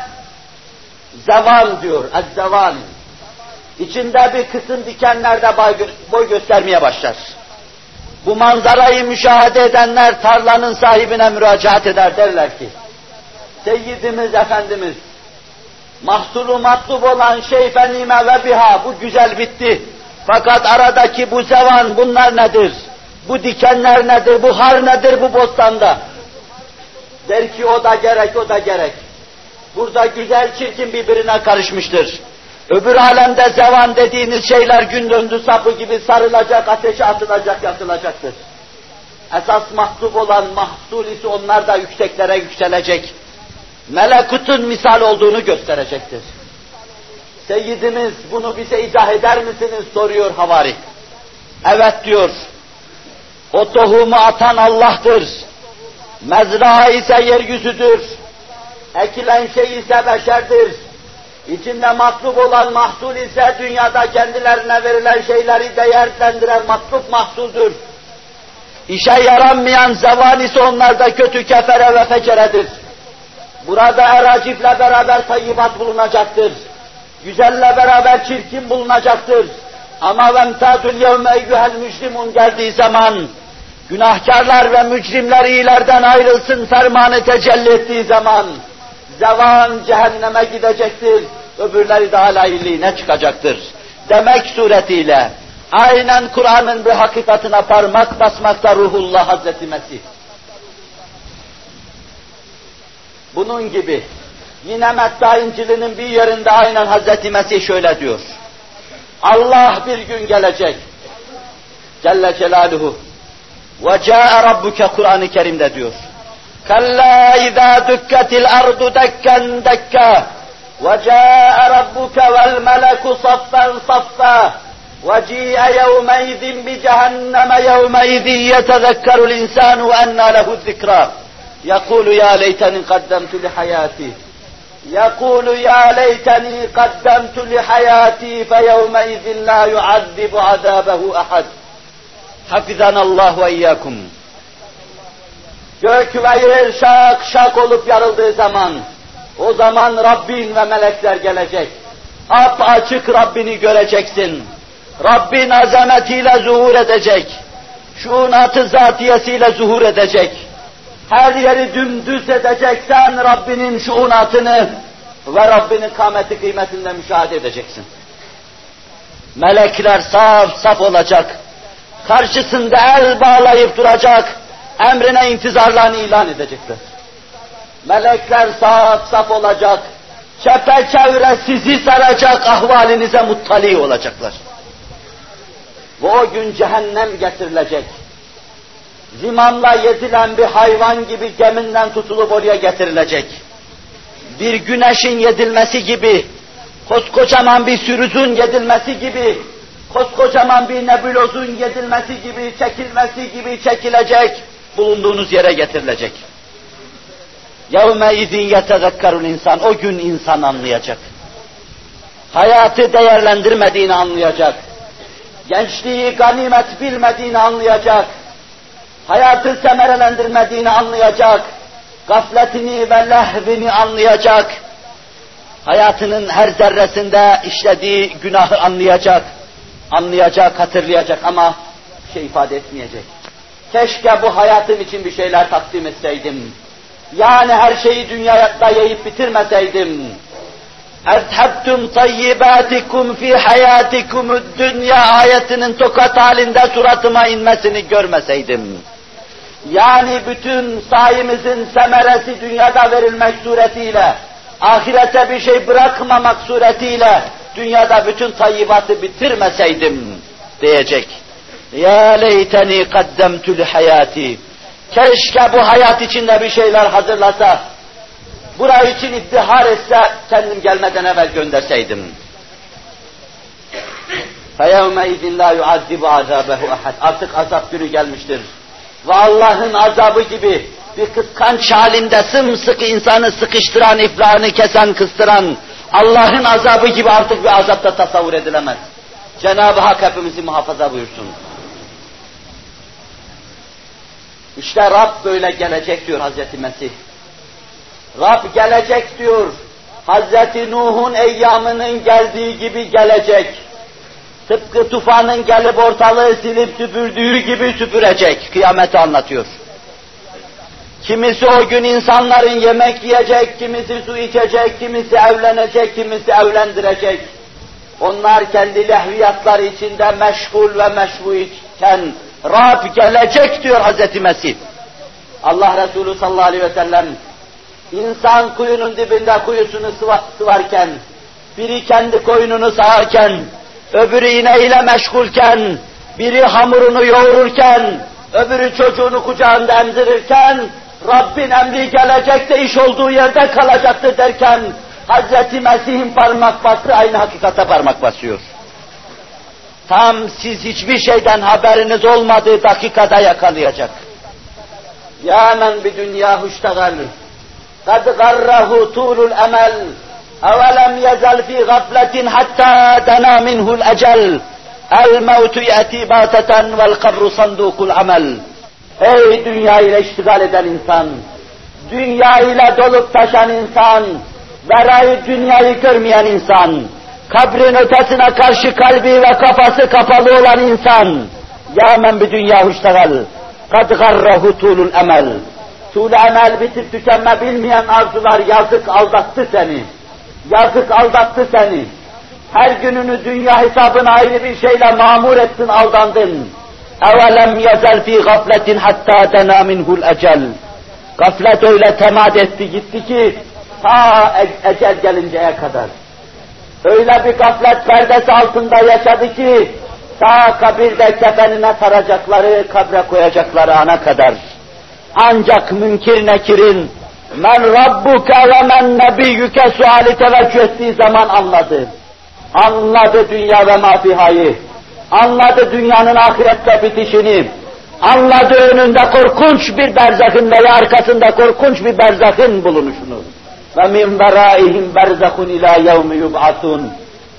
zeval diyor, ezzeval. İçinde bir kısım dikenlerde boy göstermeye başlar. Bu manzarayı müşahede edenler tarlanın sahibine müracaat eder derler ki, Seyyidimiz Efendimiz, mahsulu matlub olan şey fenime ve biha, bu güzel bitti. Fakat aradaki bu zevan bunlar nedir? Bu dikenler nedir? Bu har nedir bu bostanda? Der ki o da gerek, o da gerek. Burada güzel çirkin birbirine karışmıştır. Öbür alemde zevan dediğiniz şeyler gün döndü sapı gibi sarılacak, ateşe atılacak, yakılacaktır. Esas mahsup olan mahsul ise onlar da yükseklere yükselecek. Melekutun misal olduğunu gösterecektir. Seyyidimiz bunu bize izah eder misiniz soruyor havari. Evet diyor. O tohumu atan Allah'tır. Mezra ise yeryüzüdür. Ekilen şey ise beşerdir. İçinde matlub olan mahsul ise dünyada kendilerine verilen şeyleri değerlendiren matlub mahsuldur. İşe yaranmayan zevan ise onlarda kötü kefere ve feceredir. Burada eracifle beraber tayyibat bulunacaktır. Güzelle beraber çirkin bulunacaktır. Ama vemtadül yevme eyyühel müslimun geldiği zaman Günahkarlar ve mücrimler iyilerden ayrılsın fermanı tecelli ettiği zaman zevan cehenneme gidecektir, öbürleri de alayiliğine çıkacaktır. Demek suretiyle aynen Kur'an'ın bir hakikatine parmak basmakta ruhullah Hazreti Mesih. Bunun gibi yine Metta İncil'inin bir yerinde aynen Hazreti Mesih şöyle diyor. Allah bir gün gelecek. Celle Celaluhu وَجَاءَ رَبُّكَ Kur'an-ı Kerim'de diyor. كَلَّا اِذَا دُكَّتِ الْأَرْضُ دَكًّا دَكَّا. وَجَاءَ رَبُّكَ وَالْمَلَكُ صَفًّا صَفًّا. وَجِيءَ يَوْمَئِذٍ بِجَهَنَّمَ يَوْمَئِذٍ يَتَذَكَّرُ الْإِنسَانُ وَأَنَّى لَهُ الذِّكْرَى. يقول يا ليتني قدمت لحياتي. يقول يا ليتني قدمت لحياتي فيومئذ لا يعذب عذابه أحد. Hafizanallah ve iyyakum. Gök ve yer şak şak olup yarıldığı zaman, o zaman Rabbin ve melekler gelecek. Ap açık Rabbini göreceksin. Rabbin azametiyle zuhur edecek. Şuunatı zatiyesiyle zuhur edecek. Her yeri dümdüz edeceksen Rabbinin şuunatını ve Rabbinin kâmeti kıymetinde müşahede edeceksin. Melekler saf saf olacak karşısında el bağlayıp duracak, emrine intizarlarını ilan edecekler. Melekler saf saf olacak, çepeçevre sizi saracak ahvalinize muttali olacaklar. Ve o gün cehennem getirilecek. Zimanla yedilen bir hayvan gibi geminden tutulup oraya getirilecek. Bir güneşin yedilmesi gibi, koskocaman bir sürüzün yedilmesi gibi koskocaman bir nebulozun yedilmesi gibi, çekilmesi gibi çekilecek, bulunduğunuz yere getirilecek. يَوْمَ اِذٍ يَتَذَكَّرُ insan O gün insan anlayacak. Hayatı değerlendirmediğini anlayacak. Gençliği ganimet bilmediğini anlayacak. Hayatı semerelendirmediğini anlayacak. Gafletini ve lehvini anlayacak. hayatının her zerresinde işlediği günahı anlayacak, anlayacak, hatırlayacak ama şey ifade etmeyecek. Keşke bu hayatım için bir şeyler takdim etseydim. Yani her şeyi dünyada yiyip bitirmeseydim. اَذْهَبْتُمْ طَيِّبَاتِكُمْ fi hayatikum dünya ayetinin tokat halinde suratıma inmesini görmeseydim. Yani bütün sayemizin semeresi dünyada verilmek suretiyle, ahirete bir şey bırakmamak suretiyle, dünyada bütün tayyibatı bitirmeseydim diyecek. Ya leyteni kaddemtü li hayati. Keşke bu hayat içinde bir şeyler hazırlasa, burayı için iftihar etse, kendim gelmeden evvel gönderseydim. فَيَوْمَئِذٍ لَا يُعَذِّبُ عَذَابَهُ اَحَدٍ Artık azap günü gelmiştir. Ve Allah'ın azabı gibi bir kıskanç halinde sımsıkı insanı sıkıştıran, iflahını kesen, kıstıran Allah'ın azabı gibi artık bir azapta tasavvur edilemez. Cenab-ı Hak hepimizi muhafaza buyursun. İşte Rab böyle gelecek diyor Hazreti Mesih. Rab gelecek diyor. Hazreti Nuh'un eyyamının geldiği gibi gelecek. Tıpkı tufanın gelip ortalığı silip süpürdüğü gibi süpürecek. Kıyameti anlatıyor. Kimisi o gün insanların yemek yiyecek, kimisi su içecek, kimisi evlenecek, kimisi evlendirecek. Onlar kendi lehviyatları içinde meşgul ve meşbu iken Rab gelecek diyor Hz. Mesih. Allah Resulü sallallahu aleyhi ve sellem insan kuyunun dibinde kuyusunu sıvarken, biri kendi koyununu sağarken, öbürü ineğiyle meşgulken, biri hamurunu yoğururken, öbürü çocuğunu kucağında emzirirken, Rabbin emri gelecekte iş olduğu yerde kalacaktı derken, Hz. Mesih'in parmak bastı aynı hakikate parmak basıyor. Tam siz hiçbir şeyden haberiniz olmadığı dakikada yakalayacak. Ya men bi dünya huştagal. Kad garrahu tulul emel. Evelem yezel fi gafletin hatta dena minhul ecel. El mevtu yeti bateten vel kabru sandukul amel. Ey dünya ile iştigal eden insan, dünya ile dolup taşan insan, verayı dünyayı görmeyen insan, kabrin ötesine karşı kalbi ve kafası kapalı olan insan, ya men bir dünya huştagal, kad garrahu tulul emel. Tul emel bitip tükenme bilmeyen arzular yazık aldattı seni. Yazık aldattı seni. Her gününü dünya hesabına ayrı bir şeyle mamur ettin, aldandın. اَوَلَمْ يَزَلْ ف۪ي غَفْلَةٍ حَتَّى دَنَا مِنْهُ الْاَجَلِ Gaflet öyle temat etti gitti ki ta e ecel gelinceye kadar. Öyle bir gaflet perdesi altında yaşadı ki ta kabirde kefenine saracakları, kabre koyacakları ana kadar. Ancak münkir nekirin men rabbuke ve men nebiyyüke suali teveccüh ettiği zaman anladı. Anladı dünya ve mafihayı anladı dünyanın ahirette bitişini, anladı önünde korkunç bir berzakın veya arkasında korkunç bir berzakın bulunuşunu. Ve min veraihim berzakun ila yevmi yub'atun.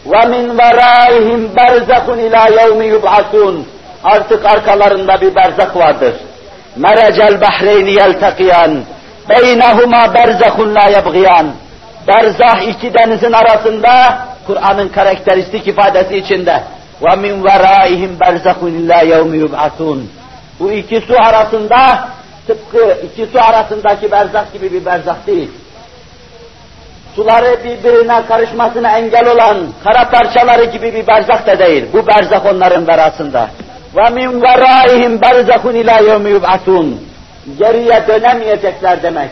Ve min veraihim berzakun ila yevmi yub'atun. Artık arkalarında bir berzak vardır. Merecel bahreyni yeltekiyan. Beynehuma berzakun la yebgiyan. Berzah iki denizin arasında Kur'an'ın karakteristik ifadesi içinde ve min veraihim berzahun illa yevmi yub'atun. Bu iki su arasında tıpkı iki su arasındaki berzak gibi bir berzak değil. Suları birbirine karışmasına engel olan kara parçaları gibi bir berzak da değil. Bu berzak onların verasında. Ve min veraihim berzahun ila yevmi yub'atun. Geriye dönemeyecekler demek.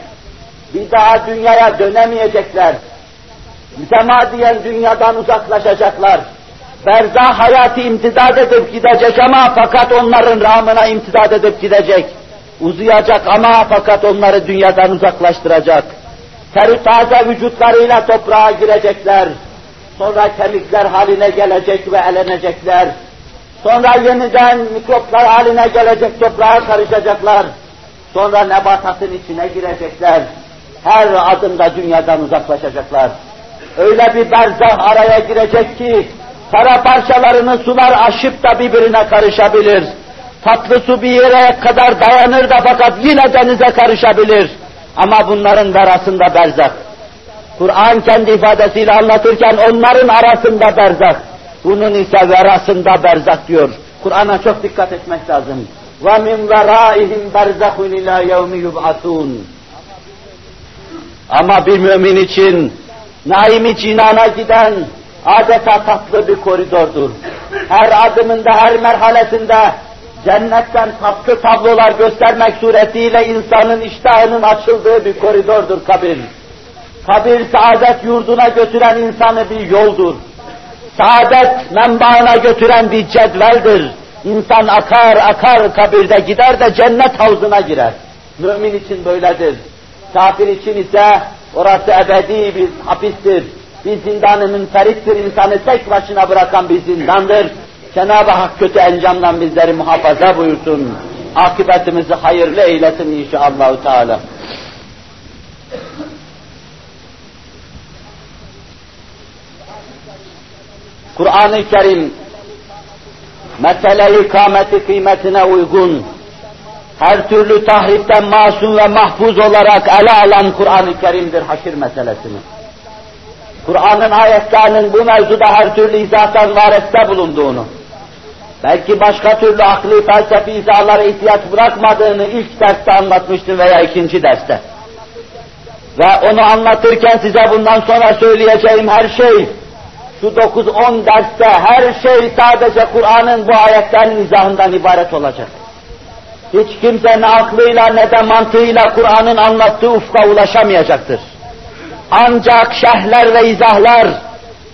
Bir daha dünyaya dönemeyecekler. Mütemadiyen dünyadan uzaklaşacaklar Berzah hayatı imtidad edip gidecek ama fakat onların ramına imtidad edip gidecek. Uzayacak ama fakat onları dünyadan uzaklaştıracak. Terü taze vücutlarıyla toprağa girecekler. Sonra kemikler haline gelecek ve elenecekler. Sonra yeniden mikroplar haline gelecek toprağa karışacaklar. Sonra nebatatın içine girecekler. Her adımda dünyadan uzaklaşacaklar. Öyle bir berzah araya girecek ki Para parçalarını sular aşıp da birbirine karışabilir. Tatlı su bir yere kadar dayanır da fakat yine denize karışabilir. Ama bunların arasında berzak. Kur'an kendi ifadesiyle anlatırken onların arasında berzak, bunun ise verasında berzak diyor. Kur'an'a çok dikkat etmek lazım. وَمِنْ وَرَائِهِمْ بَرْزَخٌ اِلَى يَوْمِ يُبْعَثُونَ Ama bir mümin için naimi cinana giden adeta tatlı bir koridordur. Her adımında, her merhalesinde cennetten tatlı tablolar göstermek suretiyle insanın iştahının açıldığı bir koridordur kabir. Kabir saadet yurduna götüren insanı bir yoldur. Saadet menbaına götüren bir cedveldir. İnsan akar akar kabirde gider de cennet havzuna girer. Mümin için böyledir. Kafir için ise orası ebedi bir hapistir. Bir zindanı münferittir, insanı tek başına bırakan bir zindandır. Cenab-ı Hak kötü encamdan bizleri muhafaza buyursun. Akıbetimizi hayırlı eylesin inşallah. Teala. Kur'an-ı Kerim mesele ikameti kıymetine uygun, her türlü tahripten masum ve mahfuz olarak ele alan Kur'an-ı Kerim'dir haşir meselesini. Kur'an'ın ayetlerinin bu mevzuda her türlü izahtan vareste bulunduğunu, belki başka türlü akli felsefi izahlara ihtiyaç bırakmadığını ilk derste anlatmıştım veya ikinci derste. Ve onu anlatırken size bundan sonra söyleyeceğim her şey, şu 9-10 derste her şey sadece Kur'an'ın bu ayetlerin izahından ibaret olacak. Hiç kimse ne aklıyla ne de mantığıyla Kur'an'ın anlattığı ufka ulaşamayacaktır. Ancak şehler ve izahlar,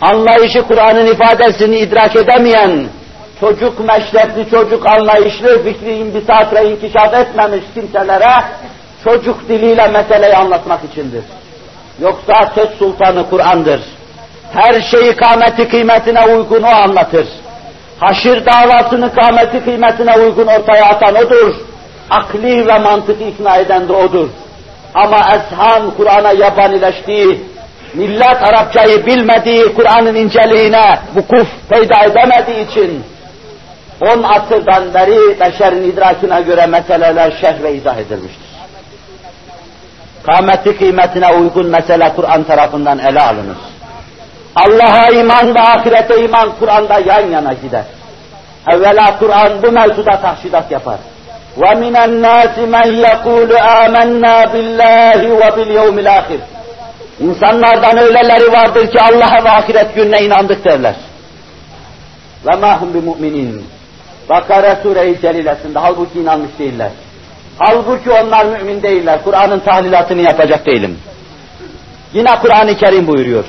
anlayışı Kur'an'ın ifadesini idrak edemeyen, çocuk meşrepli, çocuk anlayışlı, fikri imbisat inkişaf etmemiş kimselere çocuk diliyle meseleyi anlatmak içindir. Yoksa söz sultanı Kur'an'dır. Her şeyi kâmeti kıymetine uygun o anlatır. Haşir davasını kâmeti kıymetine uygun ortaya atan odur. Akli ve mantık ikna eden de odur. Ama ezhan Kur'an'a yabanileştiği, millet Arapçayı bilmediği Kur'an'ın inceliğine vukuf peyda edemediği için on asırdan beri beşerin idrakine göre meseleler şerh ve izah edilmiştir. Kâmeti kıymetine uygun mesele Kur'an tarafından ele alınır. Allah'a iman ve ahirete iman Kur'an'da yan yana gider. Evvela Kur'an bu mevzuda tahşidat yapar. وَمِنَ النَّاسِ مَنْ يَقُولُ آمَنَّا بِاللّٰهِ وَبِالْيَوْمِ الْآخِرِ İnsanlardan öyleleri vardır ki Allah'a ve ahiret gününe inandık derler. Ve mahum bi müminin. Bakara Sure-i Celilesinde halbuki inanmış değiller. Halbuki onlar mümin değiller. Kur'an'ın tahlilatını yapacak değilim. Yine Kur'an-ı Kerim buyuruyor.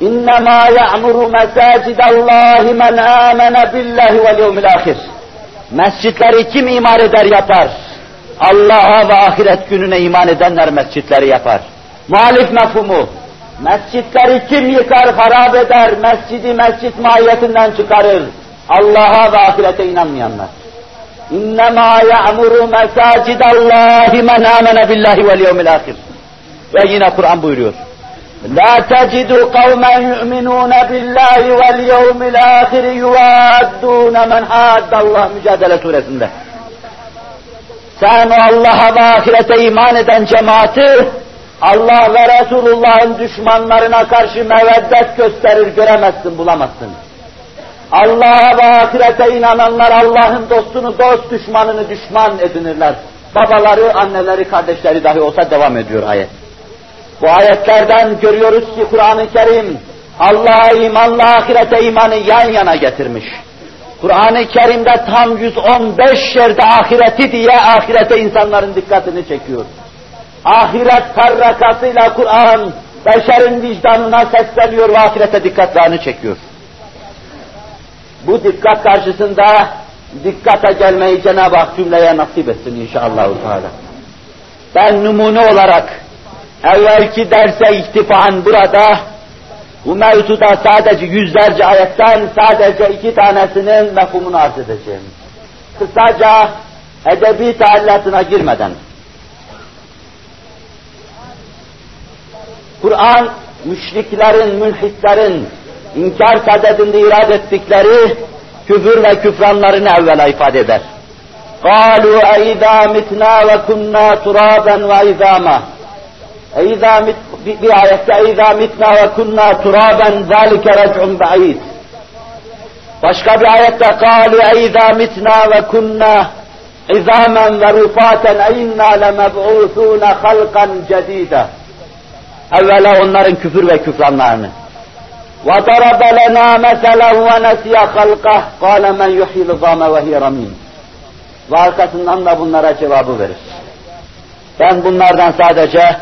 İnnemâ ya'muru mesâcidallâhi men âmene billahi vel yevmil âhir. Mescitleri kim imar eder yapar? Allah'a ve ahiret gününe iman edenler mescitleri yapar. Muhalif mefhumu, mescitleri kim yıkar, harap eder, mescidi mescit mahiyetinden çıkarır? Allah'a ve ahirete inanmayanlar. İnnemâ ya'muru mesâcidallâhi men âmene billahi vel yevmil âhir. Ve yine Kur'an buyuruyor. لا تجد قوما يؤمنون بالله واليوم الآخر يوادون من حاد Allah Mücadele suresinde. Sen Allah'a ve ahirete iman eden cemaati Allah ve Resulullah'ın düşmanlarına karşı meveddet gösterir, göremezsin, bulamazsın. Allah'a ve ahirete inananlar Allah'ın dostunu dost, düşmanını düşman edinirler. Babaları, anneleri, kardeşleri dahi olsa devam ediyor ayet. Bu ayetlerden görüyoruz ki Kur'an-ı Kerim Allah'a imanla ahirete imanı yan yana getirmiş. Kur'an-ı Kerim'de tam 115 yerde ahireti diye ahirete insanların dikkatini çekiyor. Ahiret karrakasıyla Kur'an beşerin vicdanına sesleniyor ve ahirete dikkatlerini çekiyor. Bu dikkat karşısında dikkate gelmeyi Cenab-ı Hak cümleye nasip etsin inşallah. Ben numune olarak evvelki derse iktifan burada bu mevzuda sadece yüzlerce ayetten sadece iki tanesinin mefhumunu arz edeceğim. Kısaca edebi taallatına girmeden. Kur'an müşriklerin, mülhitlerin inkar sadedinde irad ettikleri küfür ve küfranlarını evvela ifade eder. قَالُوا اَيْذَا مِتْنَا وَكُنَّا تُرَابًا وَاِذَامًا اِذَا mit, bir, bir ayette اِذَا مِتْنَا وَكُنَّا تُرَابًا ذَٰلِكَ رَجْعٌ بَعِيدٌ Başka bir ayette قَالُوا اِذَا مِتْنَا وَكُنَّا عِظَامًا وَرُفَاتًا اِنَّا لَمَبْعُوثُونَ خَلْقًا جَد۪يدًا Evvela onların küfür ve küfranlarını. وَضَرَبَ لَنَا مَثَلًا وَنَسِيَ خَلْقَهُ قَالَ مَنْ يُحْيِي الْعِظَامَ وَهِيَ رَمِيمٌ Ve arkasından da bunlara cevabı verir. Ben bunlardan sadece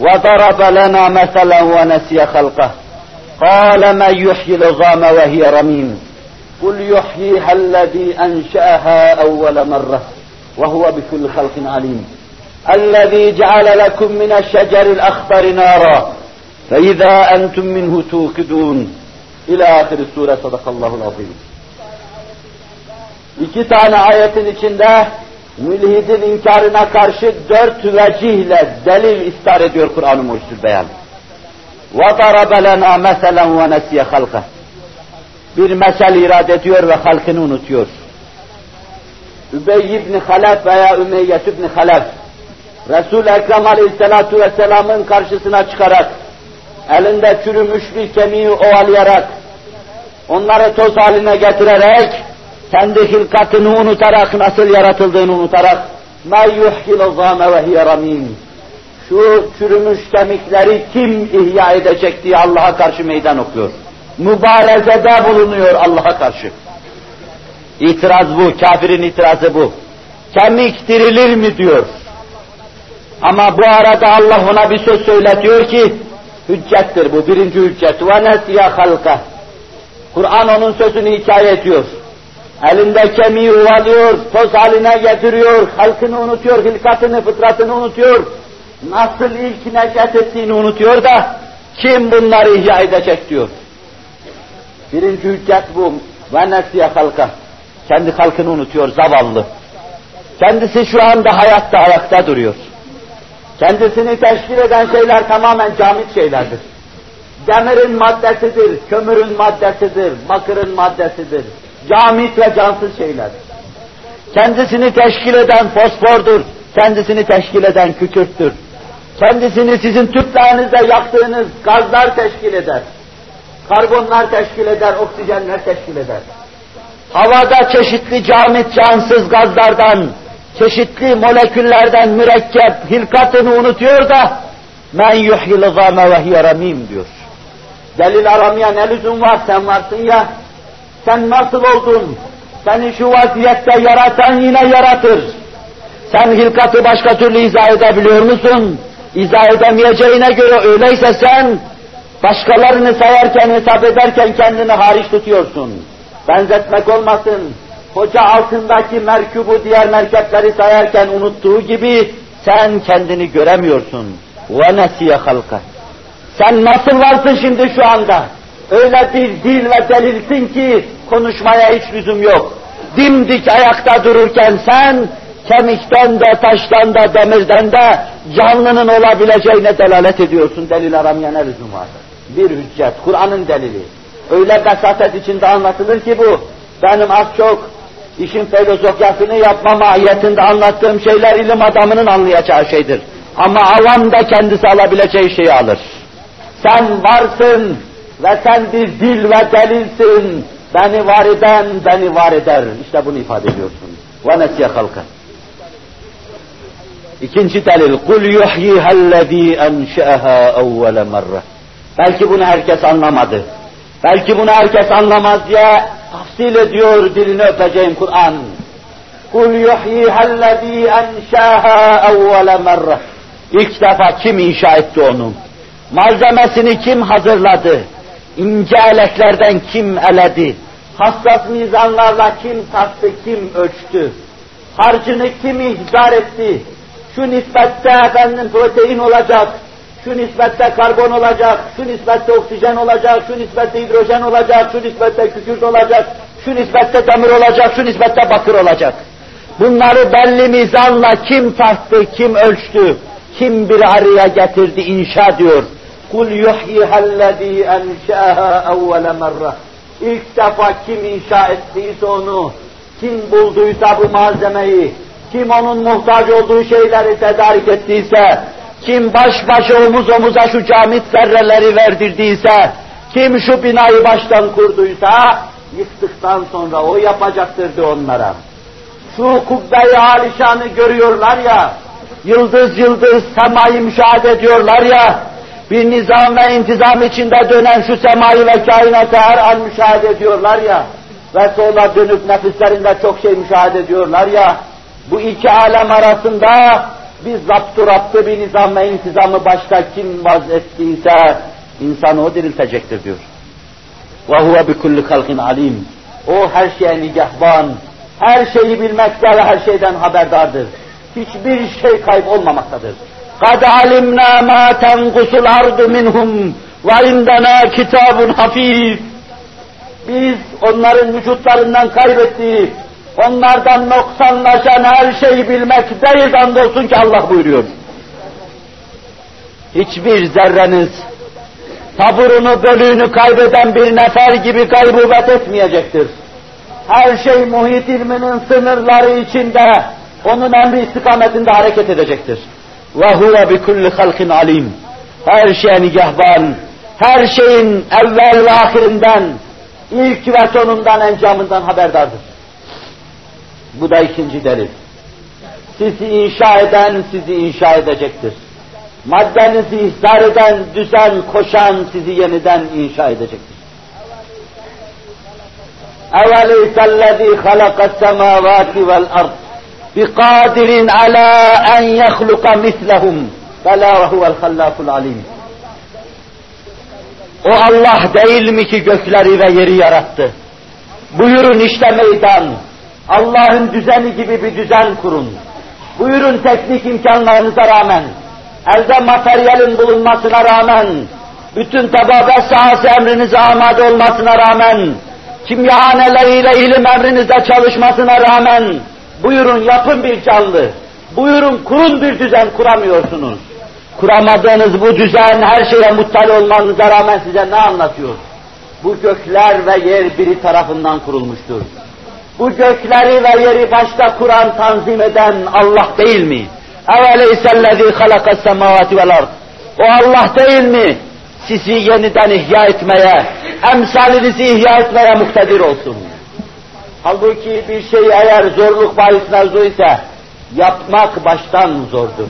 وَضَرَبَ لَنَا مَثَلًا وَنَسِيَ خَلْقَهُ. قَالَ مَنْ يُحْيِي الْعِظَامَ وَهِيَ رَمِيمٌ؟ قُلْ يُحْيِيهَا الَّذِي أَنْشَأَهَا أَوَّلَ مَرَّةٍ وَهُوَ بِكُلِّ خَلْقٍ عَلِيمٌ. الذي جعل لكم من الشجر الأخضر نارا فإذا أنتم منه توقدون. إلى آخر السورة صدق الله العظيم. İki tane ayetin içinde mülhidin inkarına karşı dört vecihle delil istar ediyor Kur'an-ı Mucizül Beyan. وَضَرَبَ لَنَا مَثَلًا وَنَسِيَ خَلْقَهُ Bir mesel irad ediyor ve halkını unutuyor. Übey ibn Halef veya Ümeyyet ibn Halef Resul-i Ekrem Aleyhisselatü Vesselam'ın karşısına çıkarak, elinde çürümüş bir kemiği ovalayarak, onları toz haline getirerek, kendi hilkatını unutarak, nasıl yaratıldığını unutarak, مَا يُحْيِلُ الظَّامَ وَهِيَ رَمِيمٌ Şu çürümüş kemikleri kim ihya edecek diye Allah'a karşı meydan okuyor. Mübarezede bulunuyor Allah'a karşı. İtiraz bu, kafirin itirazı bu. Kemik dirilir mi diyor. Ama bu arada Allah ona bir söz söyletiyor ki, hüccettir bu, birinci hüccet. وَنَسْيَ خَلْقَ Kur'an onun sözünü hikaye ediyor. Elinde kemiği uvalıyor, toz haline getiriyor, halkını unutuyor, hilkatını, fıtratını unutuyor. Nasıl ilk necat ettiğini unutuyor da kim bunları ihya edecek diyor. Birinci hüccet bu. Ve nesiye halka. Kendi halkını unutuyor zavallı. Kendisi şu anda hayatta ayakta duruyor. Kendisini teşkil eden şeyler tamamen camit şeylerdir. Demirin maddesidir, kömürün maddesidir, bakırın maddesidir, Camit ve cansız şeylerdir. Kendisini teşkil eden fosfordur, kendisini teşkil eden kükürttür. Kendisini sizin tüplerinizde yaktığınız gazlar teşkil eder. Karbonlar teşkil eder, oksijenler teşkil eder. Havada çeşitli camit cansız gazlardan, çeşitli moleküllerden mürekkep hilkatını unutuyor da men yuhyil zame ve diyor. Delil aramaya ne lüzum var sen varsın ya. Sen nasıl oldun? Seni şu vaziyette yaratan yine yaratır. Sen hilkatı başka türlü izah edebiliyor musun? İzah edemeyeceğine göre öyleyse sen başkalarını sayarken, hesap ederken kendini hariç tutuyorsun. Benzetmek olmasın, koca altındaki merkubu diğer merkepleri sayarken unuttuğu gibi sen kendini göremiyorsun. وَنَسِيَ خَلْقَ Sen nasıl varsın şimdi şu anda? Öyle bir dil ve delilsin ki konuşmaya hiç lüzum yok. Dimdik ayakta dururken sen kemikten de, taştan da, demirden de canlının olabileceğine delalet ediyorsun. Delil aramaya ne lüzum var? Bir hüccet, Kur'an'ın delili. Öyle besatet içinde anlatılır ki bu, benim az çok işin filozofyasını yapma mahiyetinde anlattığım şeyler ilim adamının anlayacağı şeydir. Ama avam da kendisi alabileceği şeyi alır. Sen varsın ve sen bir dil ve delilsin. Beni var eden beni var eder. İşte bunu ifade ediyorsun. Ve nesiye halka. İkinci delil. Kul yuhyihellezî enşe'ehâ evvele merre. Belki bunu herkes anlamadı. Belki bunu herkes anlamaz diye tafsil ediyor dilini öpeceğim Kur'an. Kul yuhyihellezî enşe'ehâ evvele merre. İlk defa kim inşa etti onu? Malzemesini kim hazırladı? İnce eleklerden kim eledi? Hassas mizanlarla kim taktı, kim ölçtü? Harcını kim ihzar etti? Şu nispette efendim protein olacak, şu nispette karbon olacak, şu nispette oksijen olacak, şu nispette hidrojen olacak, şu nispette kükürt olacak, şu nispette demir olacak, şu nispette bakır olacak. Bunları belli mizanla kim tarttı, kim ölçtü, kim bir araya getirdi, inşa diyor. Kul yuhyihellezî enşâhâ evvele merre. İlk defa kim inşa ettiyse onu, kim bulduysa bu malzemeyi, kim onun muhtaç olduğu şeyleri tedarik ettiyse, kim baş başa omuz omuza şu camit zerreleri verdirdiyse, kim şu binayı baştan kurduysa, yıktıktan sonra o yapacaktırdı onlara. Şu kubbe-i alişanı görüyorlar ya, yıldız yıldız semayı müşahede ediyorlar ya, bir nizam ve intizam içinde dönen şu semayı ve kainatı her an müşahede ediyorlar ya, ve sonra dönüp nefislerinde çok şey müşahede ediyorlar ya, bu iki alem arasında bir zaptu raptı bir nizam ve intizamı başka kim vaz ettiyse insanı o diriltecektir diyor. وَهُوَ بِكُلِّ خَلْقٍ alim. O her şeye nigahban, her şeyi bilmekte ve her şeyden haberdardır. Hiçbir şey kaybolmamaktadır. قَدْ عَلِمْنَا مَا تَنْقُسُ الْأَرْضُ مِنْهُمْ وَاِنْدَنَا كِتَابٌ حَف۪يظ Biz onların vücutlarından kaybettiği, onlardan noksanlaşan her şeyi bilmekteyiz andolsun ki Allah buyuruyor. Hiçbir zerreniz taburunu, bölüğünü kaybeden bir nefer gibi kaybubet etmeyecektir. Her şey muhit ilminin sınırları içinde, onun emri istikametinde hareket edecektir. وَهُوَ بِكُلِّ halkin alim. Her şeye nigahban, her şeyin evvel ve ahirinden, ilk ve sonundan, encamından haberdardır. Bu da ikinci delil. Sizi inşa eden sizi inşa edecektir. Maddenizi ihzar eden, düzen koşan sizi yeniden inşa edecektir. اَوَلَيْسَ الَّذ۪ي خَلَقَ السَّمَاوَاتِ وَالْأَرْضِ بِقَادِرٍ عَلَى اَنْ يَخْلُقَ مِثْلَهُمْ بَلَا وَهُوَ الْخَلَّافُ الْعَلِيمُ O Allah değil mi ki gökleri ve yeri yarattı? Buyurun işte meydan. Allah'ın düzeni gibi bir düzen kurun. Buyurun teknik imkanlarınıza rağmen, elde materyalin bulunmasına rağmen, bütün tababet sahası emrinize amade olmasına rağmen, kimyahaneleriyle ilim emrinizde çalışmasına rağmen, Buyurun yapın bir canlı. Buyurun kurun bir düzen kuramıyorsunuz. Kuramadığınız bu düzen her şeye muttali olmanıza rağmen size ne anlatıyor? Bu gökler ve yer biri tarafından kurulmuştur. Bu gökleri ve yeri başta kuran, tanzim eden Allah değil mi? Eveleysellezî halakas semâvâti vel ard. O Allah değil mi? Sizi yeniden ihya etmeye, emsalinizi ihya etmeye muktedir olsun. Halbuki bir şey eğer zorluk bahis mevzu ise, yapmak baştan zordur.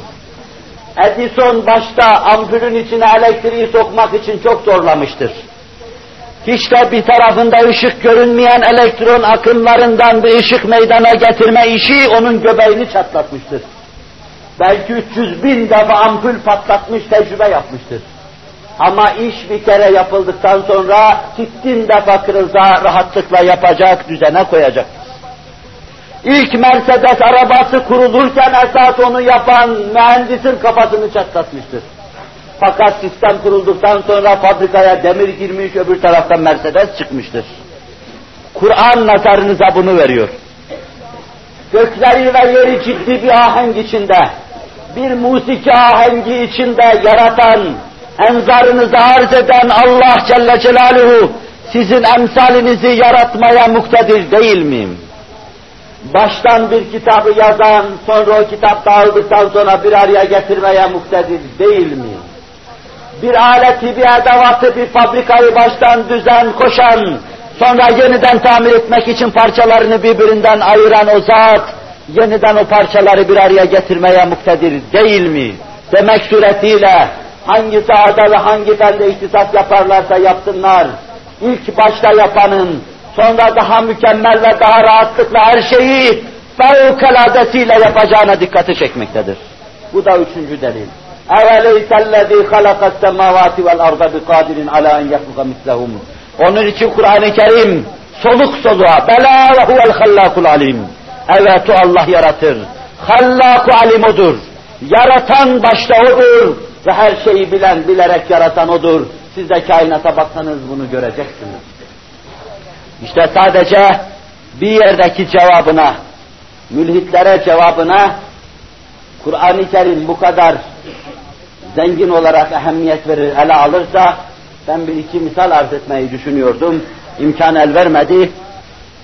Edison başta ampulün içine elektriği sokmak için çok zorlamıştır. Hiç de bir tarafında ışık görünmeyen elektron akımlarından bir ışık meydana getirme işi onun göbeğini çatlatmıştır. Belki 300 bin defa ampul patlatmış, tecrübe yapmıştır. Ama iş bir kere yapıldıktan sonra sittin defa kırılsa rahatlıkla yapacak, düzene koyacak. İlk Mercedes arabası kurulurken esas onu yapan mühendisin kafasını çatlatmıştır. Fakat sistem kurulduktan sonra fabrikaya demir girmiş, öbür taraftan Mercedes çıkmıştır. Kur'an nazarınıza bunu veriyor. Gökleri ve yeri ciddi bir ahenk içinde, bir musiki ahengi içinde yaratan, enzarınızı arz eden Allah Celle Celaluhu, sizin emsalinizi yaratmaya muktedir değil miyim? Baştan bir kitabı yazan, sonra o kitap dağıldıktan sonra bir araya getirmeye muktedir değil miyim? bir aleti, bir edevatı, bir fabrikayı baştan düzen koşan, sonra yeniden tamir etmek için parçalarını birbirinden ayıran o zat, yeniden o parçaları bir araya getirmeye muktedir değil mi? Demek suretiyle hangi sahada ve hangi fende ihtisas yaparlarsa yapsınlar, ilk başta yapanın, sonra daha mükemmel ve daha rahatlıkla her şeyi fevkaladesiyle yapacağına dikkati çekmektedir. Bu da üçüncü delil. اَوَلَيْسَ الَّذ۪ي خَلَقَ السَّمَاوَاتِ وَالْاَرْضَ بِقَادِرٍ عَلَى اَنْ يَخْلُقَ مِثْلَهُمْ Onun için Kur'an-ı Kerim soluk soluğa bela ve huvel hallakul alim. Evet o Allah yaratır. Hallaku alim odur. Yaratan başta odur ve her şeyi bilen, bilerek yaratan odur. Siz de kainata baksanız bunu göreceksiniz. İşte sadece bir yerdeki cevabına, mülhitlere cevabına Kur'an-ı Kerim bu kadar zengin olarak ehemmiyet verir, ele alırsa ben bir iki misal arz etmeyi düşünüyordum. İmkan el vermedi.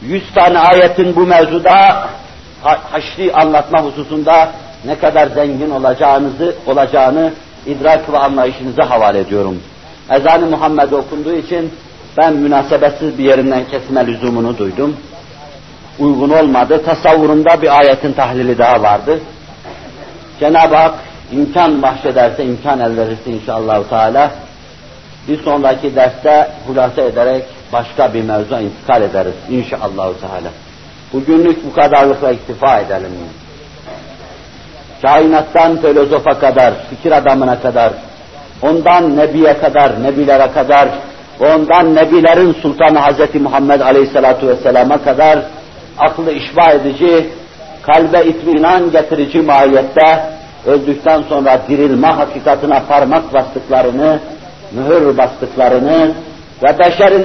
Yüz tane ayetin bu mevzuda haşri anlatma hususunda ne kadar zengin olacağınızı olacağını idrak ve anlayışınıza havale ediyorum. Ezan-ı Muhammed okunduğu için ben münasebetsiz bir yerinden kesme lüzumunu duydum. Uygun olmadı. Tasavvurumda bir ayetin tahlili daha vardı. Cenab-ı Hak imkan bahşederse, imkan el verirse inşallah Teala bir sonraki derste hulasa ederek başka bir mevzuya intikal ederiz inşallah Teala. Bugünlük bu kadarlıkla iktifa edelim. Kainattan filozofa kadar, fikir adamına kadar, ondan nebiye kadar, nebilere kadar, ondan nebilerin sultanı Hz. Muhammed Aleyhisselatu Vesselam'a kadar aklı işba edici, kalbe itminan getirici mahiyette öldükten sonra dirilme hakikatine parmak bastıklarını, mühür bastıklarını ve beşerin